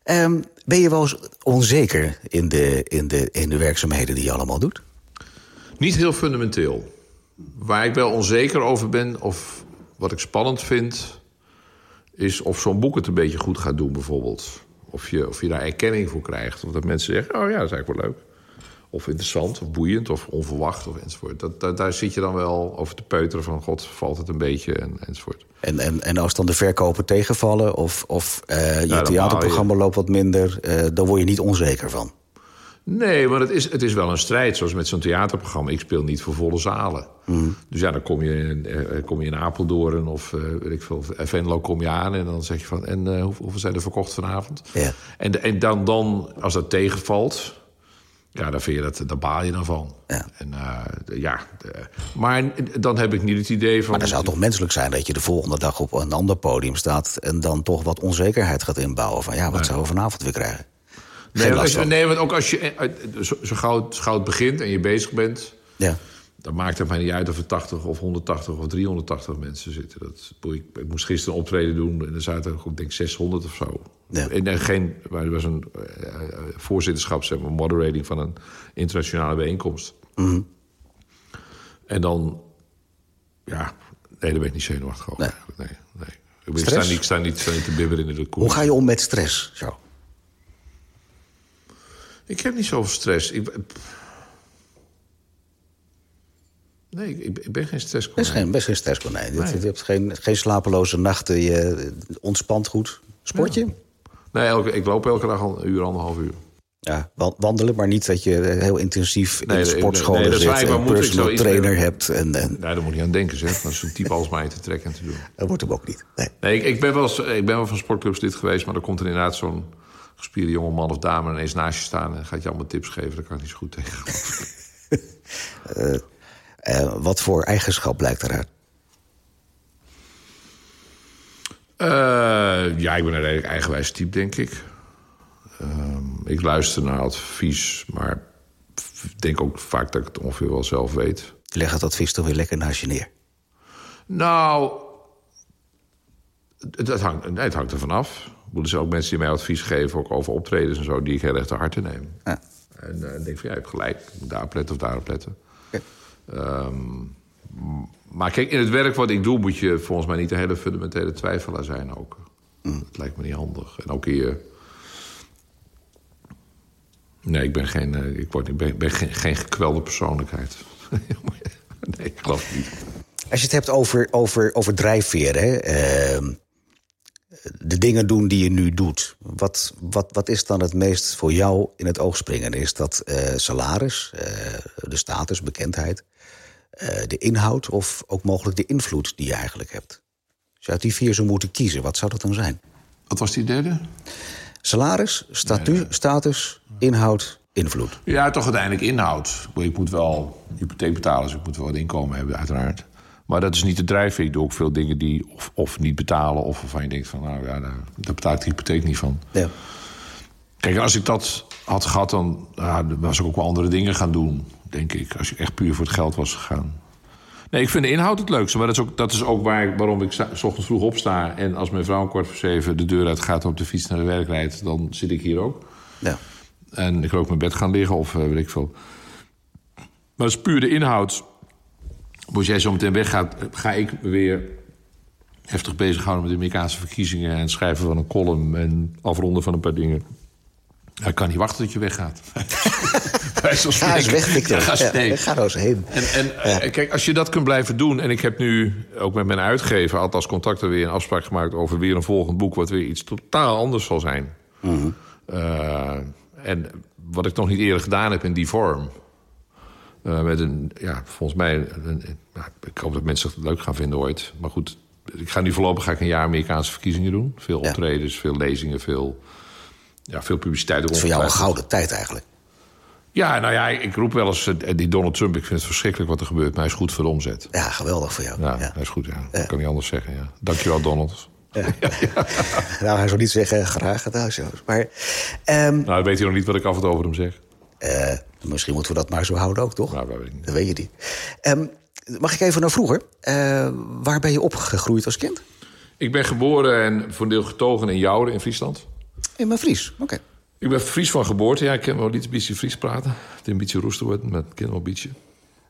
Ehm, ben je wel eens onzeker in de, in, de, in de werkzaamheden die je allemaal doet? Niet heel fundamenteel. Waar ik wel onzeker over ben, of wat ik spannend vind... is of zo'n boek het een beetje goed gaat doen, bijvoorbeeld. Of je, of je daar erkenning voor krijgt. Of dat mensen zeggen, oh ja, dat is eigenlijk wel leuk. Of interessant, of boeiend, of onverwacht, of enzovoort. Dat, dat, daar zit je dan wel over te peuteren van... god, valt het een beetje, en, enzovoort. En, en, en als dan de verkopen tegenvallen of, of eh, je dan theaterprogramma loopt wat minder... eh, dan word je niet onzeker van. Nee, maar het is, het is wel een strijd, zoals met zo'n theaterprogramma. Ik speel niet voor volle zalen. Dus ja, dan kom je in, eh, kom je in Apeldoorn of eh, weet ik veel, Venlo kom je aan... en dan zeg je van, en eh, hoe- hoeveel zijn er verkocht vanavond? Ja. En, en dan, dan, als dat tegenvalt... Ja, dan, vind je dat, daar baal je dan van. Ja. En, eh, ja, maar dan heb ik niet het idee van... Maar dan zou het toch menselijk zijn dat je de volgende dag op een ander podium staat... en dan toch wat onzekerheid gaat inbouwen van... ja, wat zouden we vanavond weer krijgen? Nee, want last als, van. nee, want ook als je eh, zo, zo, gauw, zo gauw het begint en je bezig bent... Ja. Dan maakt het mij niet uit of er 80 of 180 of 380 mensen zitten. Dat, ik, ik moest gisteren een optreden doen en er zaten ik denk 600 of zo. Ja. En, en geen, maar er was een eh, eh, voorzitterschap, zeg maar, moderating van een internationale bijeenkomst. Mhm. En dan, ja, nee, daar ben ik niet zenuwachtig over. Nee. Nee, nee. Ik, ben, ik, Stress? sta niet, ik sta niet, ik sta niet te bibberen in de koers. Hoe ga je om met stress, zo? Ik heb niet zoveel stress. Ik, nee, ik, ik ben geen stress. Best geen, best geen stresskonijn. Je, Nee. je hebt geen, geen slapeloze nachten, je ontspant goed. Sport je? Nee, elke, ik loop elke dag al een uur, anderhalf uur. Ja, wa- wandelen, maar niet dat je heel intensief in Nee, de nee, sportscholen nee, is zit... en een personal trainer hebt. En, en Nee, daar moet je aan denken, zeg. Dat is een type als mij te trekken en te doen. dat wordt hem ook niet. Nee. Nee, ik, ik, ben wel, ik ben wel van sportclubs lid geweest... maar dan komt er inderdaad zo'n gespierde jonge man of dame... ineens naast je staan en gaat je allemaal tips geven. Daar kan ik niet zo goed tegen. Eh, wat voor eigenschap blijkt eruit? Ja, ik ben een redelijk eigenwijs type, denk ik. Ehm, ik luister naar advies, maar denk ook vaak dat ik het ongeveer wel zelf weet. Leg het advies toch weer lekker naast je neer. Nou, het, het hangt, nee, het hangt er vanaf. Er zijn ook mensen die mij advies geven ook over optredens en zo... die ik heel erg te harte neem. Ja. En uh, dan denk ik van, ja, je hebt gelijk. Ik moet daarop letten of daarop letten. Ja. Ehm, maar kijk, in het werk wat ik doe... moet je volgens mij niet een hele fundamentele twijfelaar zijn ook. Mm. Dat lijkt me niet handig. En ook hier... Nee, ik ben geen, eh, ik word, ik ben, geen, geen gekwelde persoonlijkheid. nee, ik geloof het niet. Als je het hebt over, over, over drijfveren, hè, ehm, de dingen doen die je nu doet. Wat, wat, wat is dan het meest voor jou in het oog springen? Is dat eh, salaris, eh, de status, bekendheid, eh, de inhoud of ook mogelijk de invloed die je eigenlijk hebt? Als je uit die vier zou moeten kiezen, wat zou dat dan zijn? Wat was die derde? Salaris, statu, status, inhoud, invloed. Ja, toch uiteindelijk inhoud. Ik moet wel hypotheek betalen, dus ik moet wel wat inkomen hebben, uiteraard. Maar dat is niet de drijfveer. Ik doe ook veel dingen die of, of niet betalen... of waarvan je denkt van, nou ja, daar, daar betaal ik de hypotheek niet van. Ja. Kijk, als ik dat had gehad, dan ja, was ik ook wel andere dingen gaan doen, denk ik. Als ik echt puur voor het geld was gegaan. Nee, ik vind de inhoud het leukste. Maar dat is ook, dat is ook waar waarom ik s ochtends vroeg opsta... en als mijn vrouw een kwart voor zeven de deur uit gaat... op de fiets naar de werk rijdt, dan zit ik hier ook. Ja. En ik kan ook mijn bed gaan liggen of uh, weet ik veel. Maar dat is puur de inhoud. Als jij zo meteen weggaat, ga ik weer heftig bezighouden met de Amerikaanse verkiezingen... en schrijven van een column en afronden van een paar dingen. Ja, ik kan niet wachten tot je weggaat. ga eens weg, Victor. Ja, ga, ja, ga er eens heen. En, en ja. kijk, als je dat kunt blijven doen... en ik heb nu ook met mijn uitgever, althans contacten... weer een afspraak gemaakt over weer een volgend boek... wat weer iets totaal anders zal zijn. Mm -hmm. uh, en wat ik nog niet eerder gedaan heb in die vorm... Uh, met een, ja, volgens mij... Een, ja, ik hoop dat mensen het leuk gaan vinden ooit. Maar goed, ik ga nu voorlopig ga ik een jaar Amerikaanse verkiezingen doen. Veel Ja. optredens, veel lezingen, veel, ja, veel publiciteit. Het is voor jou een gouden tijd eigenlijk. Ja, nou ja, ik roep wel eens eh, die Donald Trump. Ik vind het verschrikkelijk wat er gebeurt, maar hij is goed voor de omzet. Ja, geweldig voor jou. Ja, Ja. hij is goed, ja. Dat kan niet anders zeggen, ja. Dankjewel, Donald. Nou, hij zou niet zeggen graag gedaan. Maar ehm, Nou, weet hij nog niet wat ik af en toe over hem zeg. Eh, misschien moeten we dat maar zo houden ook, toch? Nou, dat weet ik niet. Dat weet je niet. Ehm, mag ik even naar vroeger? Eh, waar ben je opgegroeid als kind? Ik ben geboren en voor een deel getogen in Jouren in Friesland. In mijn Fries, oké. Ik ben Fries van geboorte. Ja, ik kan wel een beetje Fries praten. Het is een beetje roesten worden, maar ik ken wel een beetje.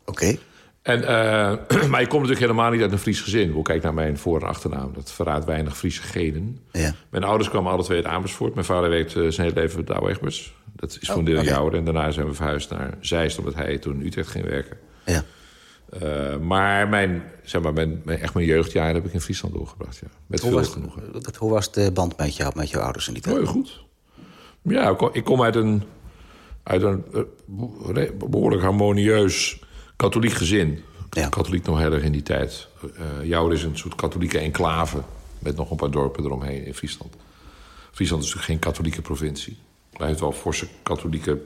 Oké. En, eh, maar ik kom natuurlijk helemaal niet uit een Fries gezin. Hoe kijk naar mijn voor- en achternaam. Dat verraadt weinig Friese genen. Ja. Mijn ouders kwamen alle twee uit Amersfoort. Mijn vader werkte zijn hele leven bij Egberts. Dat is voor een deel Oh. Jouren. En daarna zijn we verhuisd naar Zeist... omdat hij toen in Utrecht ging werken. Ja. Eh, maar, mijn, zeg maar mijn, mijn, echt mijn jeugdjaren heb ik in Friesland doorgebracht. Ja. Met Hoe veel was, genoegen. wat- hoe was de band met, jou, met jouw ouders in die tijd? Heel goed. Ja, ik kom, uit een, uit een eh, be- behoorlijk harmonieus katholiek gezin. Ja. Katholiek nog heel erg in die tijd. Eh Jouwer is een soort katholieke enclave... met nog een paar dorpen eromheen in Friesland. Friesland is natuurlijk geen katholieke provincie. Hij heeft wel forse katholieke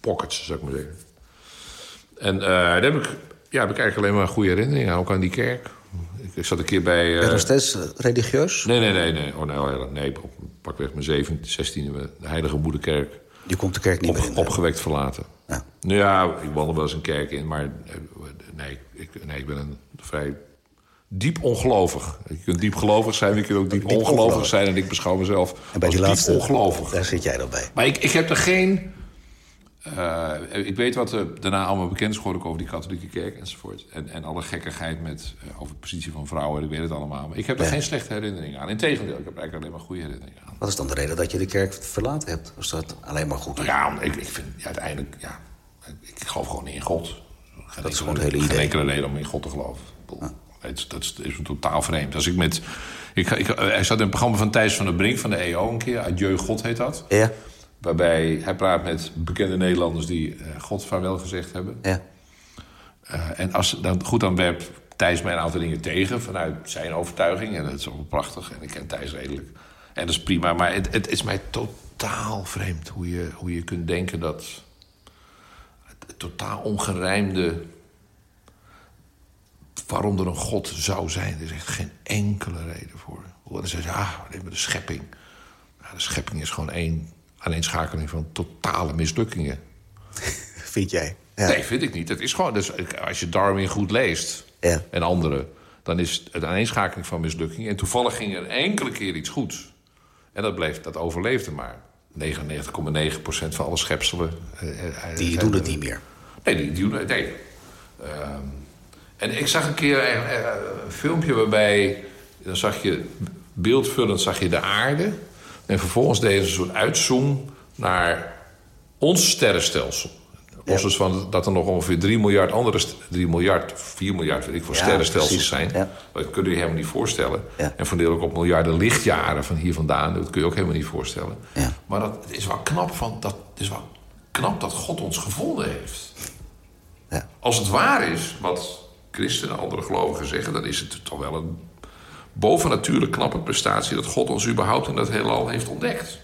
pockets, zou ik maar zeggen. En eh, daar heb ik, ja, heb ik eigenlijk alleen maar goede herinneringen aan. Ook aan die kerk. Ik, ik zat een keer bij... Ben je eh, nog steeds eh, religieus? Nee, nee, nee. nee. Oh, nee, oh, nee. op- Pakweg mijn 17, 16e, de Heilige Moederkerk. Je komt de kerk niet meer in. opgewekt verlaten. Ja. Nou ja, ik wandel wel eens een kerk in, maar eh, nee, ik, nee, ik ben een vrij diep ongelovig. Je kunt diep gelovig zijn, je kunt ook diep, Diep ongelovig ongelovig. zijn. En ik beschouw mezelf En bij als die diep laatste, ongelovig. daar zit jij dan bij. Maar ik, ik heb er geen... eh, ik weet wat er daarna allemaal bekend is geworden over die katholieke kerk enzovoort. En, en alle gekkigheid met, eh, over de positie van vrouwen, ik weet het allemaal. Maar ik heb er Ja. geen slechte herinneringen aan. Integendeel, ik heb eigenlijk alleen maar goede herinneringen aan. Wat is dan de reden dat je de kerk verlaten hebt? Was dat alleen maar goed? Ja, ik, ik vind ja, uiteindelijk, ja, ik, geloof gewoon niet in God. Geen Dat is gewoon het hele Geen idee. enkele reden om in God te geloven. Dat is, dat is totaal vreemd. Als ik met, ik, ik, hij zat in een programma van Thijs van der Brink van de EO een keer. Adieu God heet dat. Ja, Waarbij hij praat met bekende Nederlanders die eh, God vaarwel gezegd hebben. ja. Eh, en als, dan, goed, dan werpt Thijs mij een aantal dingen tegen vanuit zijn overtuiging. En dat is ook prachtig. En ik ken Thijs redelijk. En dat is prima. Maar het, het is mij totaal vreemd hoe je, hoe je kunt denken dat... Het totaal ongerijmde... waarom er een God zou zijn. Er is echt geen enkele reden voor. Zeggen ze, ja, alleen maar de schepping. Ja, de schepping is gewoon één aaneenschakeling van totale mislukkingen. Vind jij? Ja. Nee, vind ik niet. Het is gewoon, dus, als je Darwin goed leest Ja. en anderen, dan is het een aaneenschakeling van mislukkingen. En toevallig ging er enkele keer iets goed. En dat, bleef, dat overleefde maar. 99,9% van alle schepselen. Uh, die doen het niet meer. Nee, die, die doen het. Nee. Ehm, en ik zag een keer een, filmpje waarbij. Dan zag je beeldvullend zag je de aarde. En vervolgens deden ze een soort uitzoom naar ons sterrenstelsel. Los dus van dat er nog ongeveer 3 miljard andere... 3 miljard, 4 miljard, weet ik, voor sterrenstelsels zijn. Ja. Dat kun je je helemaal niet voorstellen. En verdeel ook op miljarden lichtjaren van hier vandaan. Dat kun je ook helemaal niet voorstellen. Maar dat is wel knap, van, dat is wel knap dat God ons gevonden heeft. Als het waar is, wat christenen en andere gelovigen zeggen... dan is het toch wel een bovennatuurlijk knappe prestatie... dat God ons überhaupt in dat heelal heeft ontdekt.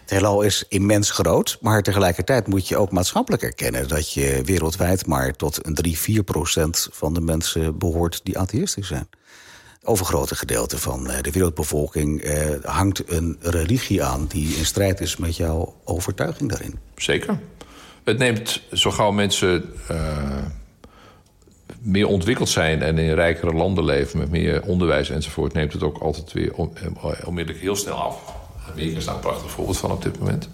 Het heelal is immens groot, maar tegelijkertijd moet je ook maatschappelijk erkennen... dat je wereldwijd maar tot een 3, 4 procent van de mensen behoort die atheïstisch zijn. Het overgrote gedeelte van eh, de wereldbevolking eh, hangt een religie aan... die in strijd is met jouw overtuiging daarin. Zeker. Het neemt zo gauw mensen uh, meer ontwikkeld zijn... en in rijkere landen leven met meer onderwijs enzovoort... neemt het ook altijd weer onmiddellijk heel snel af. Amerika is daar een prachtig voorbeeld van op dit moment.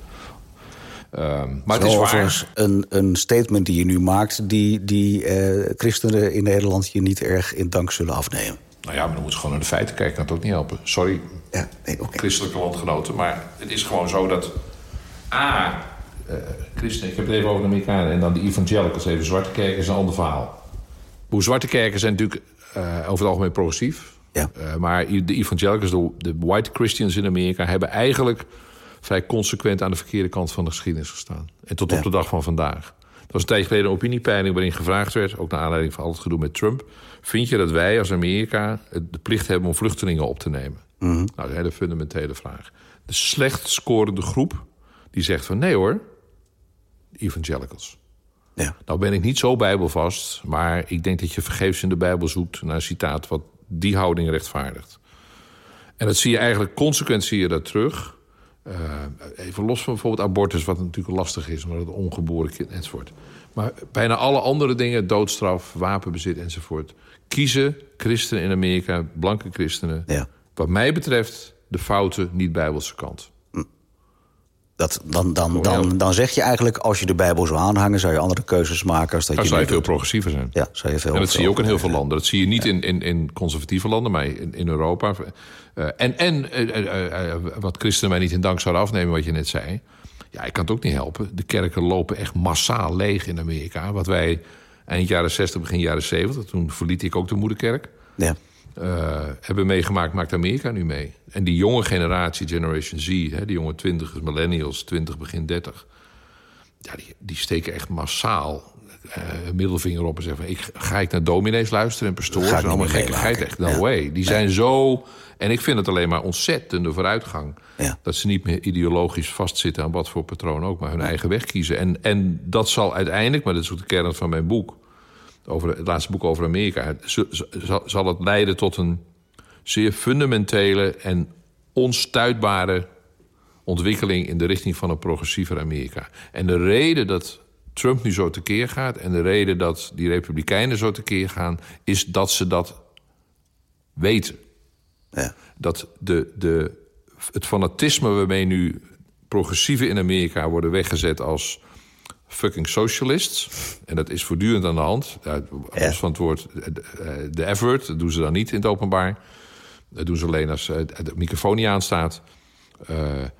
Um, maar het is waar. Een, een statement die je nu maakt... die, die uh, christenen in Nederland je niet erg in dank zullen afnemen. Nou ja, maar dan moet je gewoon naar de feiten kijken. Kan het ook niet helpen. Sorry, ja, nee, okay. christelijke landgenoten. Maar het is gewoon zo dat... A, uh, christenen, ik heb het even over de Amerikanen... en dan de evangelicals, even zwarte kerken, is een ander verhaal. Hoe zwarte kerken zijn natuurlijk uh, over het algemeen progressief. Ja. Uh, maar de evangelicals, de, de, white Christians in Amerika... hebben eigenlijk vrij consequent aan de verkeerde kant van de geschiedenis gestaan. En tot op de dag van vandaag. Er was een tijdje geleden een opiniepeiling waarin gevraagd werd... ook naar aanleiding van al het gedoe met Trump... vind je dat wij als Amerika de plicht hebben om vluchtelingen op te nemen? Mm -hmm. Nou, dat is een hele fundamentele vraag. De slecht scorende groep die zegt van... nee hoor, evangelicals. Ja. Nou ben ik niet zo bijbelvast... maar ik denk dat je vergeefs in de Bijbel zoekt... naar een citaat wat die houding rechtvaardigt. En dat zie je eigenlijk consequent zie je dat terug. Uh, even los van bijvoorbeeld abortus, wat natuurlijk lastig is, maar het ongeboren kind enzovoort. Maar bijna alle andere dingen, doodstraf, wapenbezit enzovoort, kiezen christenen in Amerika, blanke christenen, ja. wat mij betreft de foute, niet-bijbelse kant. Dat, dan, dan, dan, dan zeg je eigenlijk, als je de Bijbel zou aanhangen... zou je andere keuzes maken. Als dat dan je zou je veel progressiever zijn. Ja, zou je veel en dat zie je ook in heel veel landen. Dat zie je niet in, in, in conservatieve landen, maar in, in Europa. Uh, en en uh, uh, wat christenen mij niet in dank zouden afnemen, wat je net zei... ja, ik kan het ook niet helpen. De kerken lopen echt massaal leeg in Amerika. Wat wij eind jaren 60, begin jaren 70... toen verliet ik ook de moederkerk... Ja uh, hebben meegemaakt, maakt Amerika nu mee. En die jonge generatie, Generation Z, hè, die jonge twintigers, millennials, 20, begin 30... Ja, die, die steken echt massaal uh, middelvinger op en zeggen... Van, ik, ga ik naar dominees luisteren en pastoors? En allemaal gekkigheid, echt no way. Die zijn zo... En ik vind het alleen maar ontzettende vooruitgang. Ja. Dat ze niet meer ideologisch vastzitten aan wat voor patroon ook... maar hun eigen weg kiezen. En, en dat zal uiteindelijk, maar dat is ook de kern van mijn boek over het laatste boek over Amerika, zal het leiden tot een zeer fundamentele en onstuitbare ontwikkeling in de richting van een progressiever Amerika. En de reden dat Trump nu zo tekeer gaat en de reden dat die Republikeinen zo tekeer gaan, is dat ze dat weten. Ja. Dat de, de, het fanatisme waarmee nu progressieven in Amerika worden weggezet als fucking socialists. En dat is voortdurend aan de hand. Ja, los van het woord de effort, dat doen ze dan niet in het openbaar. Dat doen ze alleen als de microfoon niet aanstaat. Uh,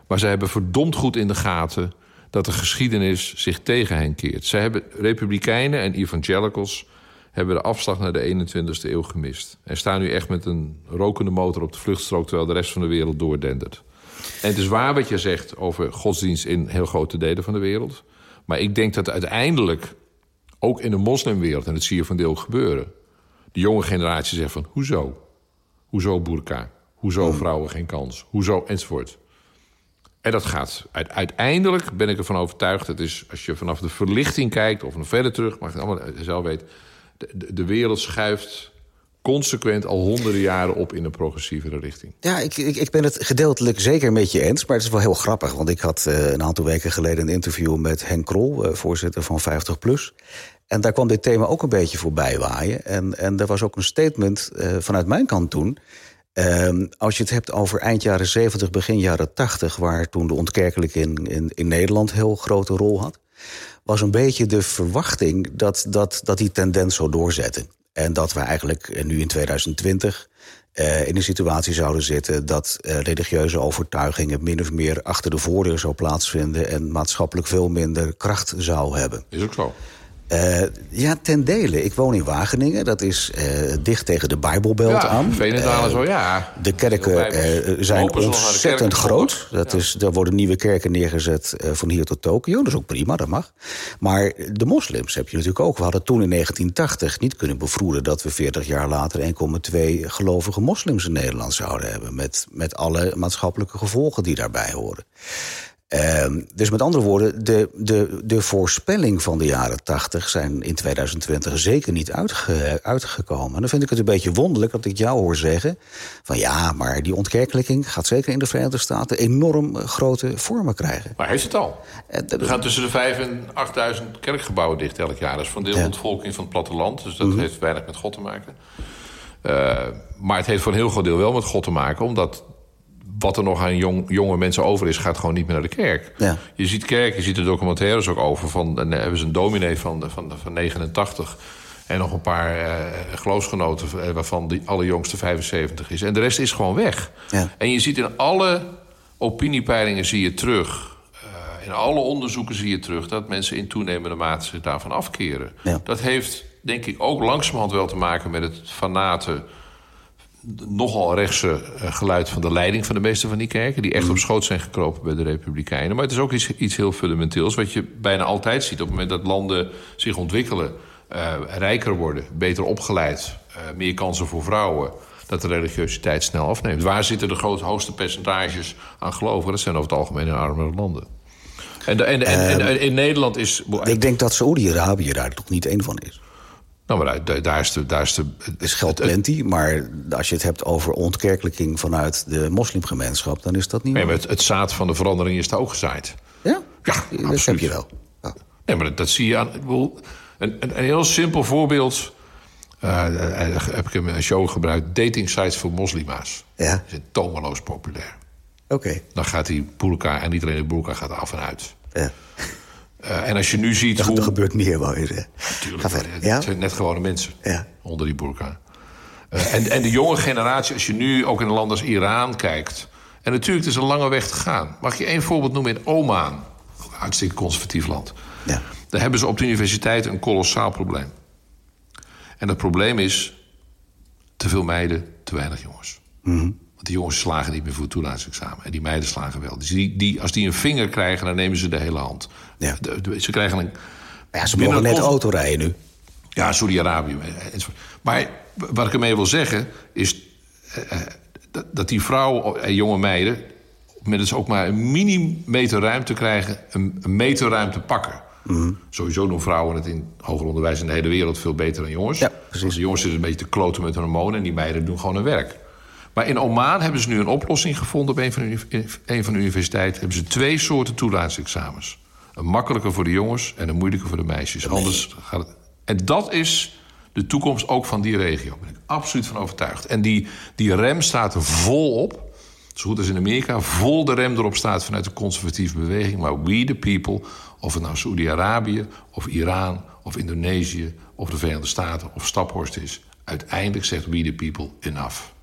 maar ze hebben verdomd goed in de gaten dat de geschiedenis zich tegen hen keert. Ze hebben republikeinen en evangelicals hebben de afslag naar de 21ste eeuw gemist. En staan nu echt met een rokende motor op de vluchtstrook... terwijl de rest van de wereld doordendert. En het is waar wat je zegt over godsdienst in heel grote delen van de wereld. Maar ik denk dat uiteindelijk, ook in de moslimwereld... en dat zie je van deel gebeuren... de jonge generatie zegt van, hoezo? Hoezo burka? Hoezo hmm. vrouwen geen kans? Hoezo? Enzovoort. En dat gaat. Uiteindelijk ben ik ervan overtuigd... dat is als je vanaf de verlichting kijkt of nog verder terug... mag je het allemaal zelf weten... de, de wereld schuift consequent al honderden jaren op in een progressievere richting. Ja, ik, ik, ik, ben het gedeeltelijk zeker met je eens. Maar het is wel heel grappig. Want ik had uh, een aantal weken geleden een interview met Henk Krol, uh, voorzitter van 50PLUS. En daar kwam dit thema ook een beetje voorbij waaien. En, en er was ook een statement uh, vanuit mijn kant toen. Ehm, als je het hebt over eind jaren 70, begin jaren 80... waar toen de ontkerkelijking in, in, in Nederland heel grote rol had... was een beetje de verwachting dat, dat, dat die tendens zou doorzetten. En dat we eigenlijk eh, nu in 2020 uh, in een situatie zouden zitten dat uh, religieuze overtuigingen min of meer achter de voordeur zou plaatsvinden en maatschappelijk veel minder kracht zou hebben. Is ook zo. Uh, ja, ten dele. Ik woon in Wageningen. Dat is uh, dicht tegen de Bijbelbelt ja, aan. Veenendaal uh, zo, ja. De kerken zijn ontzettend groot. Dat ja. is, er worden nieuwe kerken neergezet van hier tot Tokio. Dat is ook prima, dat mag. Maar de moslims heb je natuurlijk ook. We hadden toen in 1980 niet kunnen bevroeden... dat we 40 jaar later 1,2 gelovige moslims in Nederland zouden hebben. Met, met alle maatschappelijke gevolgen die daarbij horen. Uh, dus met andere woorden, de, de, de voorspelling van de jaren 80 zijn in 2020 zeker niet uitge, uitgekomen. En dan vind ik het een beetje wonderlijk dat ik jou hoor zeggen: van ja, maar die ontkerkelijking gaat zeker in de Verenigde Staten enorm grote vormen krijgen. Maar heeft het al? Er gaan tussen de 5 en 8000 kerkgebouwen dicht elk jaar. Dat is van deel ja. ontvolking van het platteland, dus dat mm -hmm. heeft weinig met God te maken. Uh, maar het heeft voor een heel groot deel wel met God te maken, omdat wat er nog aan jong, jonge mensen over is, gaat gewoon niet meer naar de kerk. Ja. Je ziet kerk, je ziet de documentaires ook over. Van, dan hebben ze een dominee van, van, van 89 en nog een paar uh, geloofsgenoten... waarvan de allerjongste 75 is. En de rest is gewoon weg. Ja. En je ziet in alle opiniepeilingen zie je terug... Uh, in alle onderzoeken zie je terug... dat mensen in toenemende mate zich daarvan afkeren. Ja. Dat heeft, denk ik, ook langzamerhand wel te maken... met het fanate nogal rechtse geluid van de leiding van de meeste van die kerken... die echt op schoot zijn gekropen bij de Republikeinen. Maar het is ook iets, iets heel fundamenteels... wat je bijna altijd ziet op het moment dat landen zich ontwikkelen... Uh, rijker worden, beter opgeleid, uh, meer kansen voor vrouwen... dat de religiositeit snel afneemt. Waar zitten de grote, hoogste percentages aan gelovigen? Dat zijn over het algemeen in armere landen. En, de, en, en, en, en in Nederland is... Ik denk dat Saoedi-Arabië daar toch niet één van is. Nou, maar daar, daar is de... Daar is de het is geld plenty, maar als je het hebt over ontkerkelijking... vanuit de moslimgemeenschap, dan is dat niet... Nee, maar het, het zaad van de verandering is daar ook gezaaid. Ja? Ja, dat absoluut. heb je wel. Nee, maar dat, dat zie je aan... Ik bedoel, een, een, een heel simpel voorbeeld... Uh, heb ik een show gebruikt. Dating sites voor moslima's. Ja. Die zijn tomeloos populair. Oké. Okay. Dan gaat die boelka, en niet alleen de boelka, gaat af en uit. Ja. Uh, en als je nu ziet hoe... Er gebeurt meer, zeggen. Natuurlijk, het ja? zijn net gewone mensen ja. onder die burka. Uh, en, en de jonge generatie, als je nu ook in een land als Iran kijkt... en natuurlijk, het is een lange weg te gaan. Mag je één voorbeeld noemen in Oman? Een hartstikke conservatief land. Ja. Daar hebben ze op de universiteit een kolossaal probleem. En dat probleem is... te veel meiden, te weinig jongens. Mm -hmm. Want die jongens slagen niet meer voor het toelatingsexamen. En die meiden slagen wel. Dus die, die, als die een vinger krijgen, dan nemen ze de hele hand. Ja. De, de, ze krijgen een... Maar ja, ze mogen net auto rijden nu. Ja, Saudi-Arabië. Maar wat ik ermee wil zeggen, is... Uh, dat, dat die vrouwen en jonge meiden... met dus ook maar een millimeter ruimte krijgen... een, een meter ruimte pakken. Mm -hmm. Sowieso doen vrouwen het in hoger onderwijs in de hele wereld veel beter dan jongens. Ja, precies. de jongens zitten een beetje te kloten met hun hormonen... en die meiden doen gewoon hun werk. Maar in Oman hebben ze nu een oplossing gevonden... op een van de, de universiteiten. Hebben ze twee soorten toelatingsexamens. Een makkelijker voor de jongens en een moeilijker voor de meisjes. Anders gaat het... En dat is de toekomst ook van die regio. Daar ben ik absoluut van overtuigd. En die, die rem staat er vol op. Zo goed als in Amerika. Vol de rem erop staat vanuit de conservatieve beweging. Maar we the people, of het nou Saoedi-Arabië... of Iran, of Indonesië, of de Verenigde Staten... of Staphorst is. Uiteindelijk zegt we the people enough.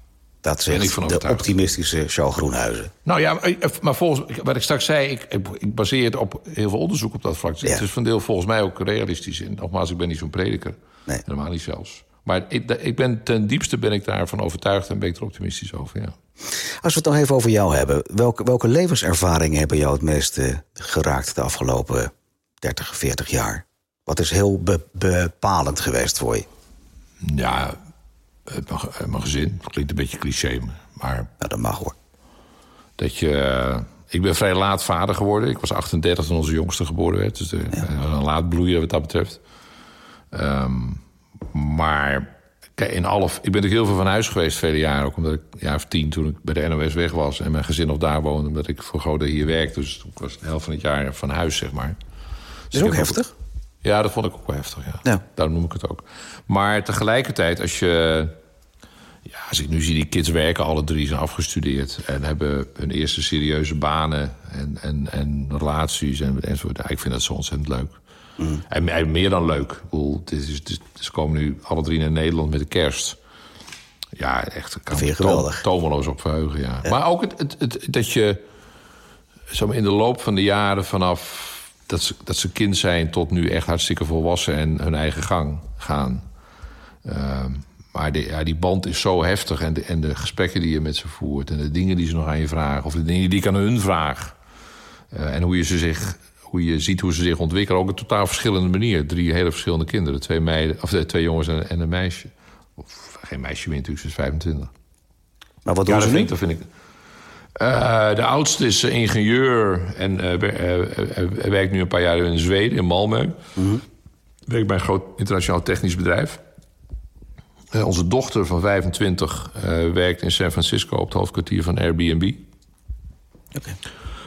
Dat zegt de optimistische Charles Groenhuizen. Nou ja, maar volgens wat ik straks zei... ik, ik baseer het op heel veel onderzoek op dat vlak. Ja. Het is van deel volgens mij ook realistisch. En nogmaals, ik ben niet zo'n prediker. Nee. Helemaal niet zelfs. Maar ik, ik, ben ten diepste ben ik daarvan overtuigd... en ben ik er optimistisch over, ja. Als we het nog even over jou hebben... welke, welke levenservaringen hebben jou het meest uh, geraakt... de afgelopen 30, 40 jaar? Wat is heel be bepalend geweest voor je? Ja, mijn, gezin. Dat klinkt een beetje cliché, maar... Ja, dat mag hoor. Dat je... Uh, ik ben vrij laat vader geworden. Ik was 38 toen onze jongste geboren werd. Dus de, ja. een laat bloeien wat dat betreft. Um, maar kijk, in alle, ik ben er heel veel van huis geweest vele jaren. Ook omdat ik een jaar of tien toen ik bij de NOS weg was... en mijn gezin nog daar woonde, omdat ik voor Gode hier werkte. Dus ik was de helft van het jaar van huis, zeg maar. Dus is ook heftig? Ook, ja, dat vond ik ook wel heftig, ja. ja. Daarom noem ik het ook. Maar tegelijkertijd, als je... Ja, als ik nu zie, die kids werken, alle drie zijn afgestudeerd... en hebben hun eerste serieuze banen en, en, en relaties en, enzovoort. Ja, ik vind dat zo ontzettend leuk. Mm. En, en, meer dan leuk. Ik bedoel, het is, is, ze komen nu alle drie naar Nederland met de kerst. Ja, echt. kan vind geweldig. tomeloos op verheugen, ja. Maar ook het, het, het, dat je zo in de loop van de jaren vanaf dat ze, dat ze kind zijn tot nu echt hartstikke volwassen en hun eigen gang gaan. Uh, maar de, ja, die band is zo heftig en de, en de gesprekken die je met ze voert en de dingen die ze nog aan je vragen of de dingen die ik aan hun vraag. Uh, en hoe je, ze zich, hoe je ziet hoe ze zich ontwikkelen. Ook op een totaal verschillende manier. Drie hele verschillende kinderen. Twee, meiden, of eh, twee jongens en, en een meisje. Of geen meisje meer natuurlijk, ze is 25. Maar wat doen ja, ze nu? Dat vind ik, uh, de oudste is ingenieur en uh, werkt nu een paar jaar in Zweden, in Malmö. Mm Werkt bij een groot internationaal technisch bedrijf. Uh, onze dochter van 25 werkt in San Francisco op het hoofdkwartier van Airbnb. Okay.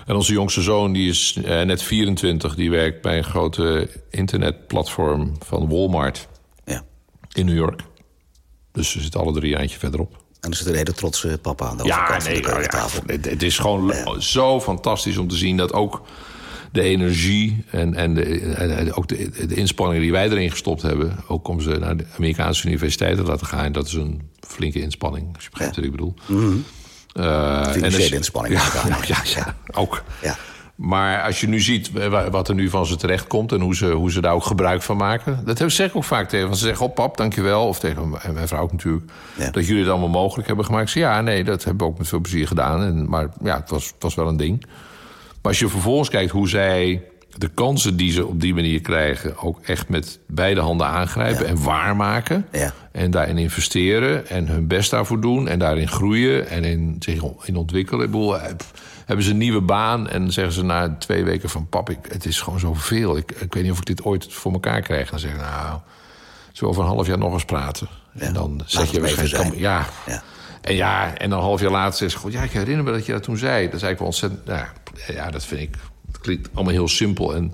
En onze jongste zoon, die is net 24, die werkt bij een grote internetplatform van Walmart ja. in New York. Dus ze zitten alle drie eindje verderop. En er zit een hele trotse papa aan de ja, overkant nee, de tafel. Ja, het, het, is gewoon zo fantastisch om te zien dat ook de energie en, en, de, en ook de, de, inspanningen die wij erin gestopt hebben... ook om ze naar de Amerikaanse universiteit te laten gaan... dat is een flinke inspanning, als je begrijpt wat ik bedoel. Mm -hmm. uh, Financiële inspanning. Ja, nou, ja, ja, ook. Ja. Maar als je nu ziet wat er nu van ze terecht komt... en hoe ze, hoe ze daar ook gebruik van maken... dat zeg ik ook vaak tegen Want Ze zeggen, oh pap, dankjewel. Of tegen mijn vrouw ook natuurlijk. Dat jullie het allemaal mogelijk hebben gemaakt. Zeg, ja, nee, dat hebben we ook met veel plezier gedaan. En, maar ja, het was, het was wel een ding. Maar als je vervolgens kijkt hoe zij de kansen die ze op die manier krijgen... ook echt met beide handen aangrijpen en waarmaken. Ja. En daarin investeren en hun best daarvoor doen... en daarin groeien en in, zich in ontwikkelen. Ik bedoel, eh, hebben ze een nieuwe baan en zeggen ze na twee weken van... pap, ik, het is gewoon zoveel. Ik, ik weet niet of ik dit ooit voor elkaar krijg. Dan zeggen nou, zo over een half jaar nog eens praten. Ja, en dan zeg je waarschijnlijk... Ja. ja. En ja, en dan een half jaar later zegt ze... ja, ik herinner me dat je dat toen zei. Dat is eigenlijk wel ontzettend... Nou, ja, dat vind ik... Het klinkt allemaal heel simpel en...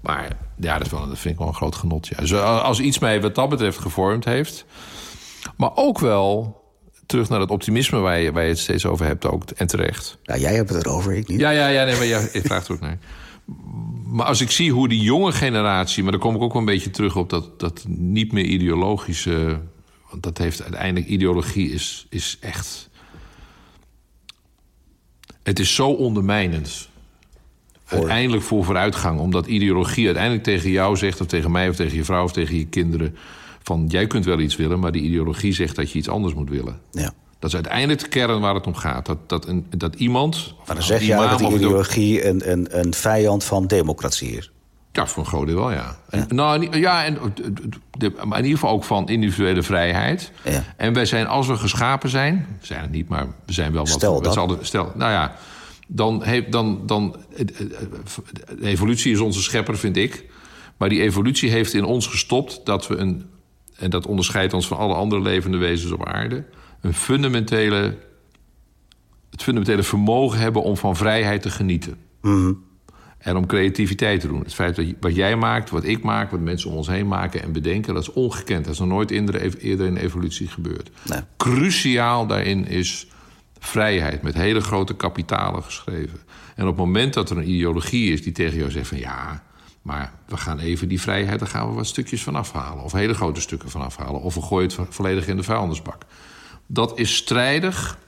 Maar ja, dat, is wel, dat vind ik wel een groot genot. Ja. Dus als iets mij wat dat betreft gevormd heeft... maar ook wel terug naar het optimisme waar je, waar je het steeds over hebt ook. En terecht. Ja, jij hebt het erover, ik niet. Ja, ja, ja nee, maar jij vraagt er ook naar. Maar als ik zie hoe die jonge generatie... maar daar kom ik ook wel een beetje terug op dat, dat niet meer ideologische... want dat heeft uiteindelijk... ideologie is, is echt... Het is zo ondermijnend. Uiteindelijk voor vooruitgang. Omdat ideologie uiteindelijk tegen jou zegt... of tegen mij of tegen je vrouw of tegen je kinderen van jij kunt wel iets willen, maar die ideologie zegt dat je iets anders moet willen. Ja. Dat is uiteindelijk de kern waar het om gaat. Dat, dat, een, dat iemand. Maar dan zeg je dat die ideologie een, een, een vijand van democratie is. Ja, voor een groot deel wel, ja. En, Nou, ja, en, de, maar in ieder geval ook van individuele vrijheid. Ja. En wij zijn, als we geschapen zijn... we zijn het niet, maar we zijn wel wat... Stel dat. stel, nou ja, dan, heeft, dan, dan... De evolutie is onze schepper, vind ik. Maar die evolutie heeft in ons gestopt dat we een en dat onderscheidt ons van alle andere levende wezens op aarde, een fundamentele, het fundamentele vermogen hebben om van vrijheid te genieten. Mhm. En om creativiteit te doen. Het feit dat wat jij maakt, wat ik maak, wat mensen om ons heen maken en bedenken, dat is ongekend. Dat is nog nooit eerder in evolutie gebeurd. Nee. Cruciaal daarin is vrijheid, met hele grote kapitalen geschreven. En op het moment dat er een ideologie is die tegen jou zegt van ja, maar we gaan even die vrijheid, daar gaan we wat stukjes van afhalen. Of hele grote stukken van afhalen. Of we gooien het volledig in de vuilnisbak. Dat is strijdig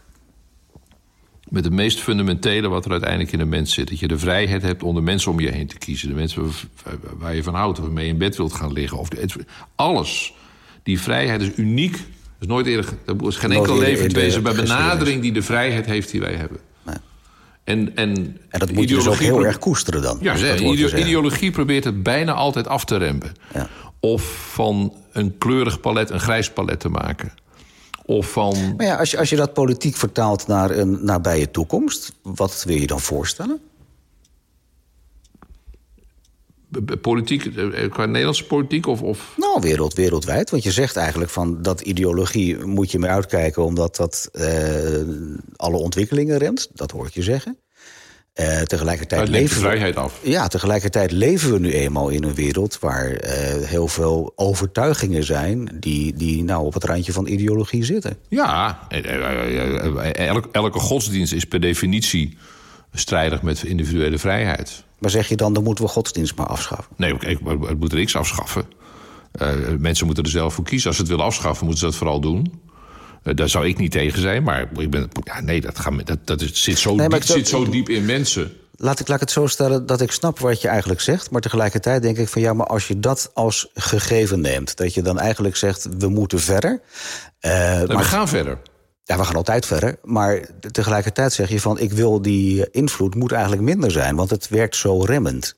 met het meest fundamentele wat er uiteindelijk in de mens zit. Dat je de vrijheid hebt om de mensen om je heen te kiezen. De mensen waar je van houdt, waarmee je in bed wilt gaan liggen. Of alles. Die vrijheid is uniek. Er is nooit eerder. Er is geen enkel levend wezen bij benadering die de vrijheid heeft die wij hebben. En, en, en dat moet je dus ook heel erg koesteren dan. Ja, ideologie probeert het bijna altijd af te rempen. Ja. Of van een kleurig palet een grijs palet te maken. Of van... Maar ja, als je, als je dat politiek vertaalt naar een nabije toekomst... wat wil je dan voorstellen? Politiek, eh, qua Nederlandse politiek? Of, of... Nou, wereld, wereldwijd. Want je zegt eigenlijk van dat ideologie moet je meer uitkijken... omdat dat uh, alle ontwikkelingen remt. Dat hoor ik je zeggen. Uh, tegelijkertijd leven vrijheid af. Ja, tegelijkertijd leven we nu eenmaal in een wereld waar uh, heel veel overtuigingen zijn die, die nou op het randje van ideologie zitten. Ja, elke, elke godsdienst is per definitie strijdig met individuele vrijheid. Maar zeg je dan, dan moeten we godsdienst maar afschaffen? Nee, het moet er niks afschaffen. Uh, mensen moeten er zelf voor kiezen. Als ze het willen afschaffen, moeten ze dat vooral doen. Uh, daar zou ik niet tegen zijn, maar ik ben, ja, nee, dat, gaat, dat, dat zit, zo, nee, diep, zit zo diep in mensen. Laat ik, laat ik het zo stellen dat ik snap wat je eigenlijk zegt. Maar tegelijkertijd denk ik van ja, maar als je dat als gegeven neemt, dat je dan eigenlijk zegt we moeten verder. Uh, maar, we gaan verder. Ja, we gaan altijd verder. Maar tegelijkertijd zeg je van ik wil die invloed moet eigenlijk minder zijn, want het werkt zo remmend.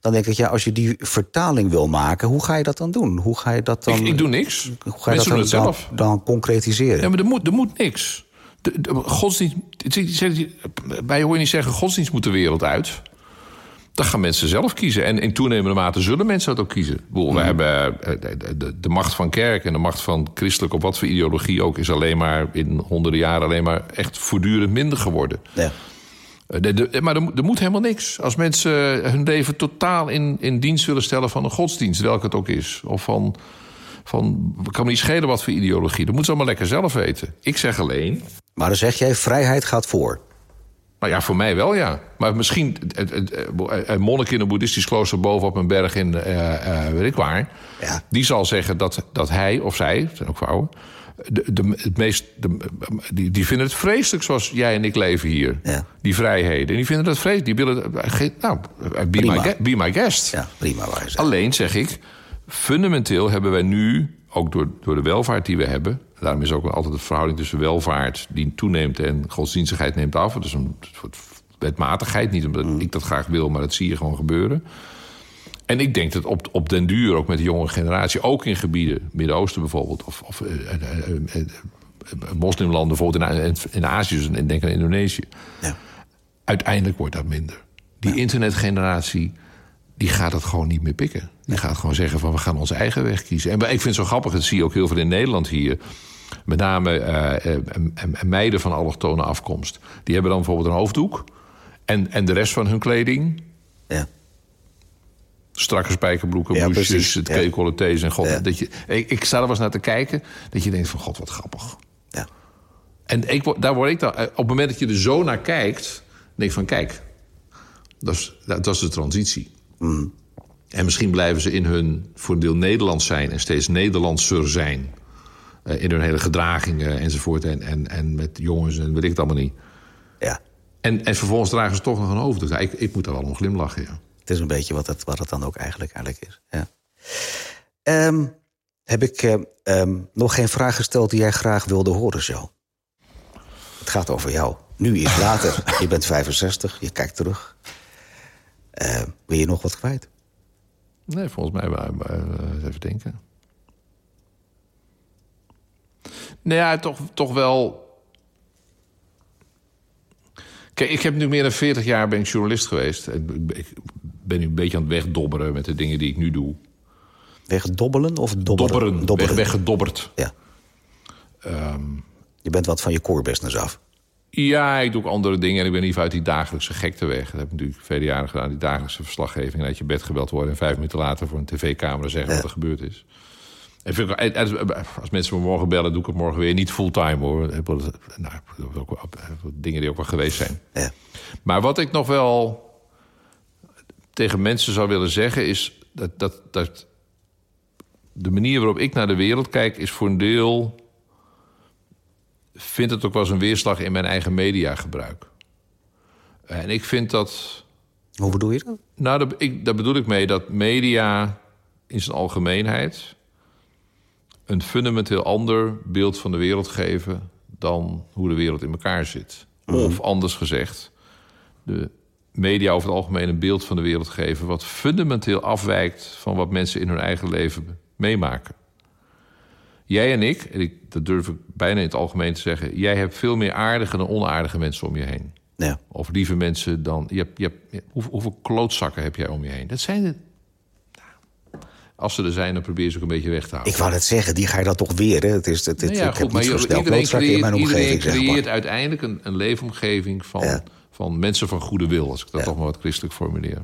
Dan denk ik, ja, als je die vertaling wil maken, hoe ga je dat dan doen? Hoe ga je dat dan. Ik, ik doe niks. Hoe ga je dat dan, dan, dan, concretiseren? Ja, maar er moet, er moet niks. De, de, godsdienst. Wij hoor je niet zeggen: godsdienst moet de wereld uit. Dan gaan mensen zelf kiezen. En in toenemende mate zullen mensen dat ook kiezen. We mm. hebben eh, de, macht van kerk en de macht van christelijk... op wat voor ideologie ook... is alleen maar in honderden jaren alleen maar echt voortdurend minder geworden. Ja. Eh, maar er, er, moet helemaal niks. Als mensen hun leven totaal in, in dienst willen stellen van een godsdienst, welke het ook is. Of van, van, kan me niet schelen wat voor ideologie. Dat moeten ze allemaal lekker zelf weten. Ik zeg alleen. Maar dan zeg jij, vrijheid gaat voor. Nou ja, voor mij wel, ja. Maar misschien een monnik in een boeddhistisch klooster bovenop een berg in, uh, uh, weet ik waar... Ja. die zal zeggen dat, dat hij of zij, het zijn ook vrouwen... De, de, het meest, de, die, die vinden het vreselijk zoals jij en ik leven hier. Ja. Die vrijheden. En die vinden dat vreselijk. Die willen... Nou, be, my, be my guest. Ja, prima. Alleen zeg ik, fundamenteel hebben wij nu... ook door, door de welvaart die we hebben... Daarom is ook altijd de verhouding tussen welvaart die toeneemt en godsdienstigheid neemt af. Dus een soort wetmatigheid. Niet omdat mm. ik dat graag wil, maar dat zie je gewoon gebeuren. En ik denk dat op, op den duur, ook met de jonge generatie, ook in gebieden, Midden-Oosten bijvoorbeeld, of, of uh, uh, uh, moslimlanden, bijvoorbeeld in, in Azië, dus en denk aan Indonesië. Ja. Uiteindelijk wordt dat minder. Die ja. internetgeneratie, die gaat het gewoon niet meer pikken. Die gaat gewoon zeggen van we gaan onze eigen weg kiezen. En ik vind het zo grappig, dat zie je ook heel veel in Nederland hier. Met name uh, meiden van allochtone afkomst. Die hebben dan bijvoorbeeld een hoofddoek. En, en de rest van hun kleding. Ja. Strakke spijkerbroeken, ja, bloesjes, het en god. Ja. Dat je, ik, ik sta er wel eens naar te kijken. Dat je denkt van god, wat grappig. Ja. En ik, daar word ik dan... Eh, op het moment dat je er zo naar kijkt... denk ik van kijk, dat is, dat, is de transitie. Mm. En misschien blijven ze in hun voor een deel Nederlands zijn... en steeds Nederlandser zijn. Uh, in hun hele gedragingen enzovoort. En, en, en met jongens en weet ik het allemaal niet. Ja. En, en vervolgens dragen ze toch nog een hoofd. Ik, ik moet daar wel om glimlachen, ja. Het is een beetje wat het, wat het dan ook eigenlijk, eigenlijk is. Ja. Um, heb ik um, nog geen vraag gesteld die jij graag wilde horen, zo? Het gaat over jou. Nu is later. je bent 65, je kijkt terug. Uh, wil je nog wat kwijt? Nee, volgens mij maar, maar uh, even denken. Nou ja, toch, toch wel. Kijk, ik heb nu meer dan 40 jaar ben ik journalist geweest. Ik ben nu een beetje aan het wegdobberen met de dingen die ik nu doe. Wegdobbelen of dobberen? Dobberen, dobberen. Weg, weggedobberd. Ja. Um, je bent wat van je core business af. Ja, ik doe ook andere dingen en ik ben niet uit die dagelijkse gekte weg. Dat heb ik natuurlijk vele jaren gedaan, die dagelijkse verslaggeving. En uit je bed gebeld worden en vijf minuten later voor een tv-camera zeggen wat er gebeurd is. Als mensen me morgen bellen, doe ik het morgen weer. Niet fulltime hoor. Nou, dingen die ook wel geweest zijn. Ja. Maar wat ik nog wel tegen mensen zou willen zeggen is dat, dat, dat de manier waarop ik naar de wereld kijk is voor een deel vindt het ook wel eens een weerslag in mijn eigen mediagebruik. En ik vind dat. Hoe bedoel je dat? Nou, daar, ik, daar bedoel ik mee dat media in zijn algemeenheid een fundamenteel ander beeld van de wereld geven dan hoe de wereld in elkaar zit. Mhm. Of anders gezegd, de media over het algemeen een beeld van de wereld geven wat fundamenteel afwijkt van wat mensen in hun eigen leven meemaken. Jij en ik, en ik, dat durf ik bijna in het algemeen te zeggen, jij hebt veel meer aardige dan onaardige mensen om je heen. Ja. Of lieve mensen dan. Je hebt, je hebt, hoeveel klootzakken heb jij om je heen? Dat zijn de, als ze er zijn, dan probeer ze ook een beetje weg te houden. Ik wou net zeggen, die ga je dan toch weer. Hè? Het is, het, ja, goed, maar iedereen creëert, in mijn omgeving, iedereen creëert uiteindelijk een, een leefomgeving van, van mensen van goede wil, als ik dat toch maar wat christelijk formuleer.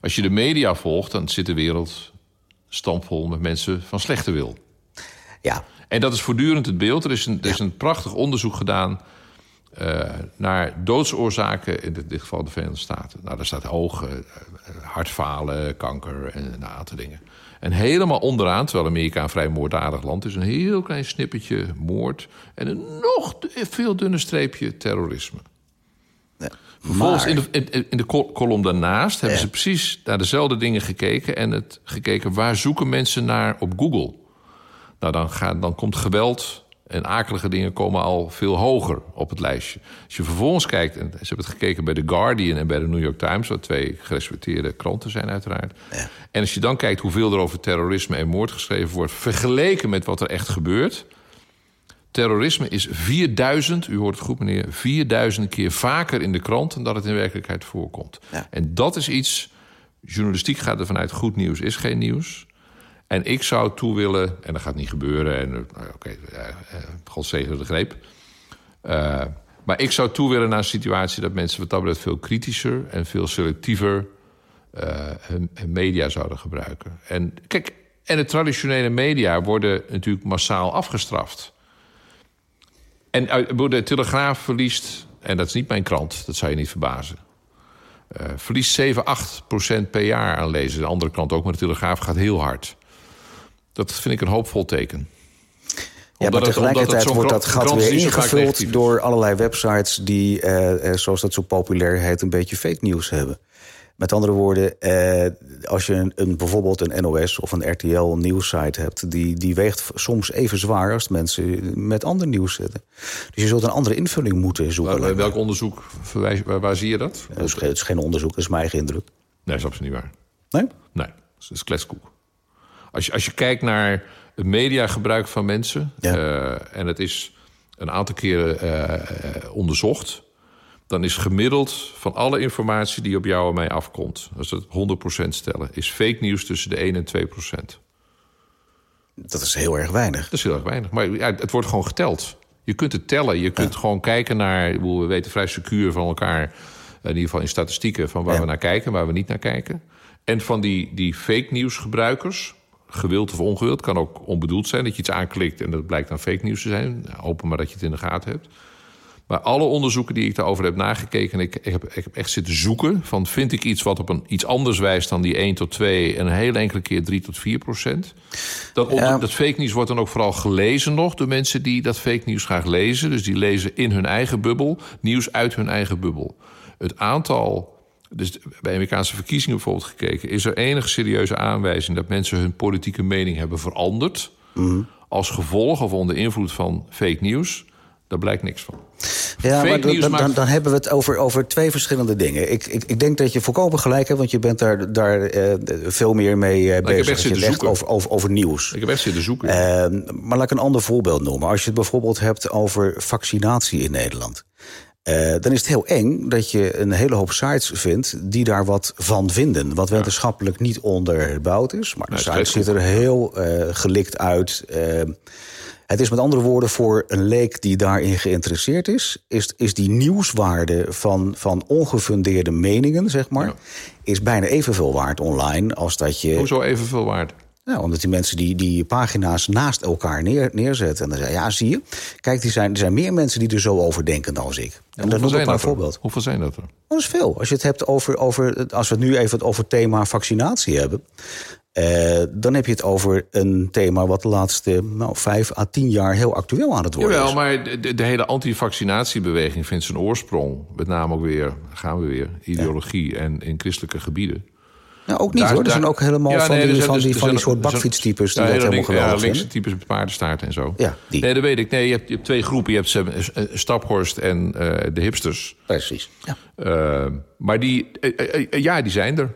Als je de media volgt, dan zit de wereld stampvol met mensen van slechte wil. Ja. En dat is voortdurend het beeld. Er is een, er is een prachtig onderzoek gedaan naar doodsoorzaken in dit, geval de Verenigde Staten. Nou, daar staat ogen, uh, hartfalen, kanker en een aantal dingen. En helemaal onderaan, terwijl Amerika een vrij moordaardig land is... een heel klein snippertje moord en een nog veel dunner streepje terrorisme. Ja, Vervolgens in de, in, in de kolom daarnaast hebben ze precies naar dezelfde dingen gekeken... en het gekeken waar zoeken mensen naar op Google. Nou, dan, gaat, dan komt geweld en akelige dingen komen al veel hoger op het lijstje. Als je vervolgens kijkt, en ze hebben het gekeken bij The Guardian en bij de New York Times, wat twee gerespecteerde kranten zijn uiteraard. Ja. En als je dan kijkt hoeveel er over terrorisme en moord geschreven wordt, vergeleken met wat er echt gebeurt. Terrorisme is 4000, u hoort het goed meneer, 4000 keer vaker in de krant dan dat het in werkelijkheid voorkomt. Ja. En dat is iets, journalistiek gaat er vanuit goed nieuws is geen nieuws. En ik zou toe willen, en dat gaat niet gebeuren, en nou, oké, okay, uh, God zegen de greep. Uh, maar ik zou toe willen naar een situatie dat mensen wat dat betreft veel kritischer en veel selectiever hun, media zouden gebruiken. En kijk, en de traditionele media worden natuurlijk massaal afgestraft. En de Telegraaf verliest, en dat is niet mijn krant, dat zou je niet verbazen. Verliest 7, 8 procent per jaar aan lezers. De andere krant ook, maar de Telegraaf gaat heel hard. Dat vind ik een hoopvol teken. Ja, maar tegelijkertijd wordt dat gat weer ingevuld door allerlei websites die, uh, zoals dat zo populair heet, een beetje fake nieuws hebben. Met andere woorden, uh, als je een, een, bijvoorbeeld een NOS of een RTL nieuwssite hebt, die, die weegt soms even zwaar als mensen met ander nieuws zitten. Dus je zult een andere invulling moeten zoeken. Waar, welk onderzoek, verwijs, waar, waar, zie je dat? Ja, het, is, het is geen onderzoek, dat is mijn eigen indruk. Nee, dat is absoluut niet waar. Nee? Nee, dat is kletskoek. Als je, als je kijkt naar het mediagebruik van mensen... Ja. Uh, en het is een aantal keren uh, onderzocht... dan is gemiddeld van alle informatie die op jou en mij afkomt... als het 100% stellen... is fake nieuws tussen de 1 en 2%. Dat is heel erg weinig. Dat is heel erg weinig. Maar ja, het wordt gewoon geteld. Je kunt het tellen. Je kunt Ja. gewoon kijken naar... We weten vrij secuur van elkaar... in ieder geval in statistieken... van waar Ja. we naar kijken, waar we niet naar kijken. En van die, die fake nieuws gebruikers gewild of ongewild, kan ook onbedoeld zijn... dat je iets aanklikt en dat blijkt dan fake nieuws te zijn. Hopen maar dat je het in de gaten hebt. Maar alle onderzoeken die ik daarover heb nagekeken... ik, ik, heb, ik heb echt zitten zoeken van... vind ik iets wat op een iets anders wijst dan die 1 tot 2... en een hele enkele keer 3 tot 4 procent. Dat, Ja. dat fake nieuws wordt dan ook vooral gelezen nog... door mensen die dat fake nieuws graag lezen. Dus die lezen in hun eigen bubbel, nieuws uit hun eigen bubbel. Het aantal... Dus bij Amerikaanse verkiezingen bijvoorbeeld gekeken... is er enige serieuze aanwijzing dat mensen hun politieke mening hebben veranderd... Mhm. als gevolg of onder invloed van fake nieuws... Daar blijkt niks van. Ja, Fake maar dan, dan, dan, dan hebben we het over, over twee verschillende dingen. Ik, ik, ik denk dat je volkomen gelijk hebt, want je bent daar, daar eh, veel meer mee eh, bezig. als je zitten het echt zoeken. over, over, over nieuws. Ik heb echt zitten zoeken. Ehm, maar laat ik een ander voorbeeld noemen. Als je het bijvoorbeeld hebt over vaccinatie in Nederland. Eh, dan is het heel eng dat je een hele hoop sites vindt die daar wat van vinden. Wat wetenschappelijk niet onderbouwd is. Maar de Nee, het site ziet er heel eh, gelikt uit. Ehm, het is met andere woorden voor een leek die daarin geïnteresseerd is, is, is die nieuwswaarde van, van ongefundeerde meningen, zeg maar, Ja. is bijna evenveel waard online als dat je. Hoezo evenveel waard? Nou, omdat die mensen die, die pagina's naast elkaar neer, neerzetten. En dan zeggen, ja, zie je. Kijk, die zijn, er zijn meer mensen die er zo over denken dan ik. En dat noem ik maar een er? voorbeeld. Hoeveel zijn dat er? Dat is veel. Als je het hebt over, over als we het nu even over het thema vaccinatie hebben. eh, dan heb je het over een thema wat de laatste nou, vijf à tien jaar heel actueel aan het worden Jawel, is. maar de, de- de hele antivaccinatiebeweging vindt zijn oorsprong... met name ook weer, gaan we weer, ideologie en in christelijke gebieden. Nou, ook niet Daar- hoor. Er zijn ook helemaal Ja, van, nee, die, zijn van, die, van die soort bakfietstypes die Ja, dat hele helemaal geweldig Ja, linkse types met paardenstaart en zo. Ja, die. Nee, dat weet ik. Nee, je hebt, je hebt twee groepen. Je hebt ze- eh, Staphorst en eh, de hipsters. Precies. Ja. Eh, maar die, eh, eh, eh, ja, die zijn er.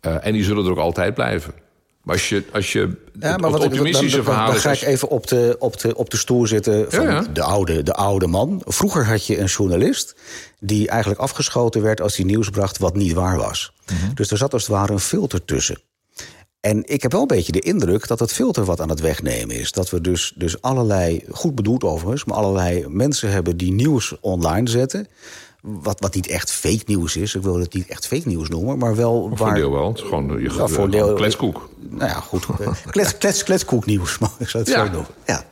Eh, en die zullen er ook altijd blijven. Maar als je, als je Ja, maar wat dan, optimistische dan, dan ga ik even op de, op de, op de stoel zitten van Ja, ja. De, oude, de oude man. Vroeger had je een journalist die eigenlijk afgeschoten werd als hij nieuws bracht wat niet waar was. Mhm. Dus er zat als het ware een filter tussen. En ik heb wel een beetje de indruk dat het filter wat aan het wegnemen is. Dat we dus, dus allerlei, goed bedoeld overigens... maar allerlei mensen hebben die nieuws online zetten... Wat, wat niet echt fake nieuws is. Ik wil het niet echt fake nieuws noemen, maar wel... Maar voor waar, deel wel. Het is gewoon je Ja, voor een deel- kletskoek. Nou ja, goed. klets, klets, kletskoek nieuws, mag ik zou het Ja. zo noemen. Ja. En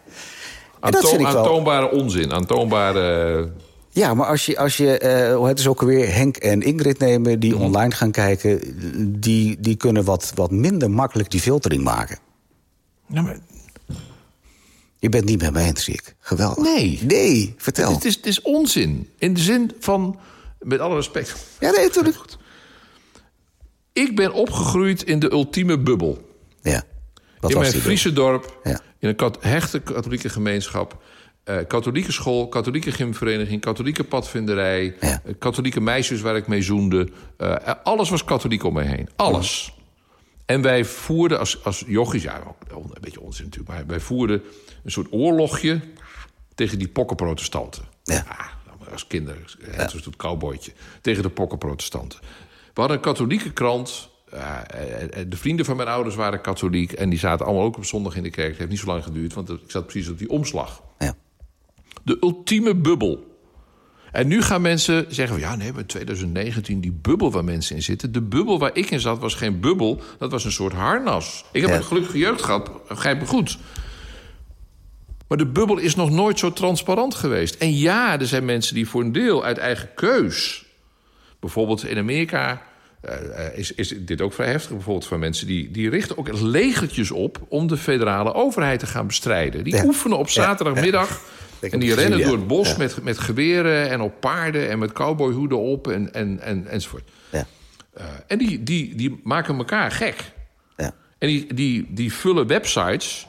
dat Aantoon- vind ik wel... Aantoonbare onzin. Aantoonbare... Ja, maar als je, als je eh, het is ook alweer Henk en Ingrid nemen... die Mhm. online gaan kijken, die, die kunnen wat, wat minder makkelijk die filtering maken. Ja, maar Je bent niet met mij zie ik. Geweldig. Nee. Nee, vertel. het, is, het is onzin. In de zin van... Met alle respect. Ja, nee, natuurlijk. Ik ben opgegroeid in de ultieme bubbel. Ja. Wat in was mijn Friese dorp, Ja. in een kat- hechte katholieke gemeenschap... eh, katholieke school, katholieke gymvereniging, katholieke padvinderij... Ja. eh, katholieke meisjes waar ik mee zoende. eh, alles was katholiek om me heen. Alles. En wij voerden als, als jochies... Ja, een beetje onzin natuurlijk... maar wij voerden een soort oorlogje tegen die pokkenprotestanten. Ja. Ah, als kinder, ja. zoals het cowboytje. Tegen de pokkenprotestanten. We hadden een katholieke krant... En de vrienden van mijn ouders waren katholiek... en die zaten allemaal ook op zondag in de kerk. Het heeft niet zo lang geduurd, want ik zat precies op die omslag. Ja. De ultieme bubbel. En nu gaan mensen zeggen... van, ja, nee, maar in 2019, die bubbel waar mensen in zitten... de bubbel waar ik in zat was geen bubbel, dat was een soort harnas. Ik heb Ja. een gelukkige jeugd gehad, begrijp me goed. Maar de bubbel is nog nooit zo transparant geweest. En ja, er zijn mensen die voor een deel uit eigen keus... bijvoorbeeld in Amerika... eh, eh, is, is dit ook vrij heftig, bijvoorbeeld van mensen die, die richten ook legertjes op om de federale overheid te gaan bestrijden. Die Ja. oefenen op zaterdagmiddag en die rennen door het bos met, met geweren en op paarden en met cowboyhoeden op en, en, en, enzovoort. Ja. Eh, en die, die, die maken elkaar gek. Ja. En die, die, die vullen websites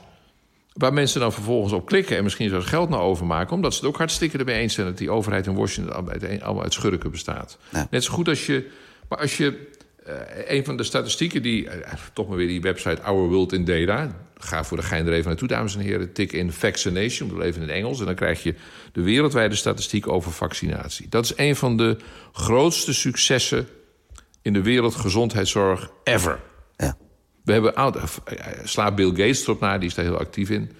waar mensen dan vervolgens op klikken... en misschien zelfs geld naar overmaken... omdat ze het ook hartstikke ermee eens zijn... dat die overheid in Washington allemaal uit, schurken bestaat. Ja. Net zo goed als je... Maar als je... eh, een van de statistieken die... eh, toch maar weer die website Our World in Data... ga voor de gein er even naartoe, dames en heren. Tik in vaccination, ik bedoel even in het Engels... en dan krijg je de wereldwijde statistiek over vaccinatie. Dat is een van de grootste successen... in de wereldgezondheidszorg ever. We hebben oud, eh, sla Bill Gates erop na, die is daar heel actief in.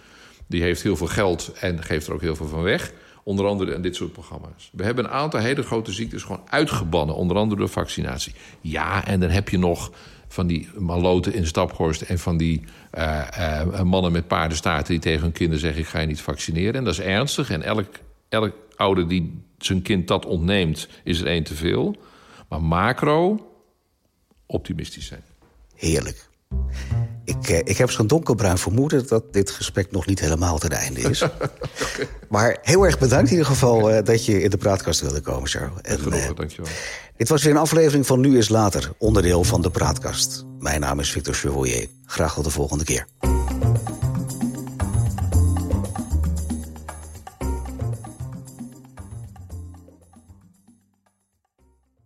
Die heeft heel veel geld en geeft er ook heel veel van weg. Onder andere aan dit soort programma's. We hebben een aantal hele grote ziektes gewoon uitgebannen. Onder andere door vaccinatie. Ja, en dan heb je nog van die maloten in Staphorst... en van die eh, eh, mannen met paardenstaarten die tegen hun kinderen zeggen... ik ga je niet vaccineren. En dat is ernstig. En elk, elk ouder die zijn kind dat ontneemt, is er één te veel. Maar macro, optimistisch zijn. Heerlijk. Ik, eh, ik heb zo'n donkerbruin vermoeden dat dit gesprek nog niet helemaal ten einde is. Maar heel erg bedankt in ieder geval eh, dat je in de praatkast wilde komen, Charles. En, eh, Genoegen, dankjewel. dit was weer een aflevering van Nu is Later, onderdeel van de praatkast. Mijn naam is Victor Chevoyer. Graag tot de volgende keer.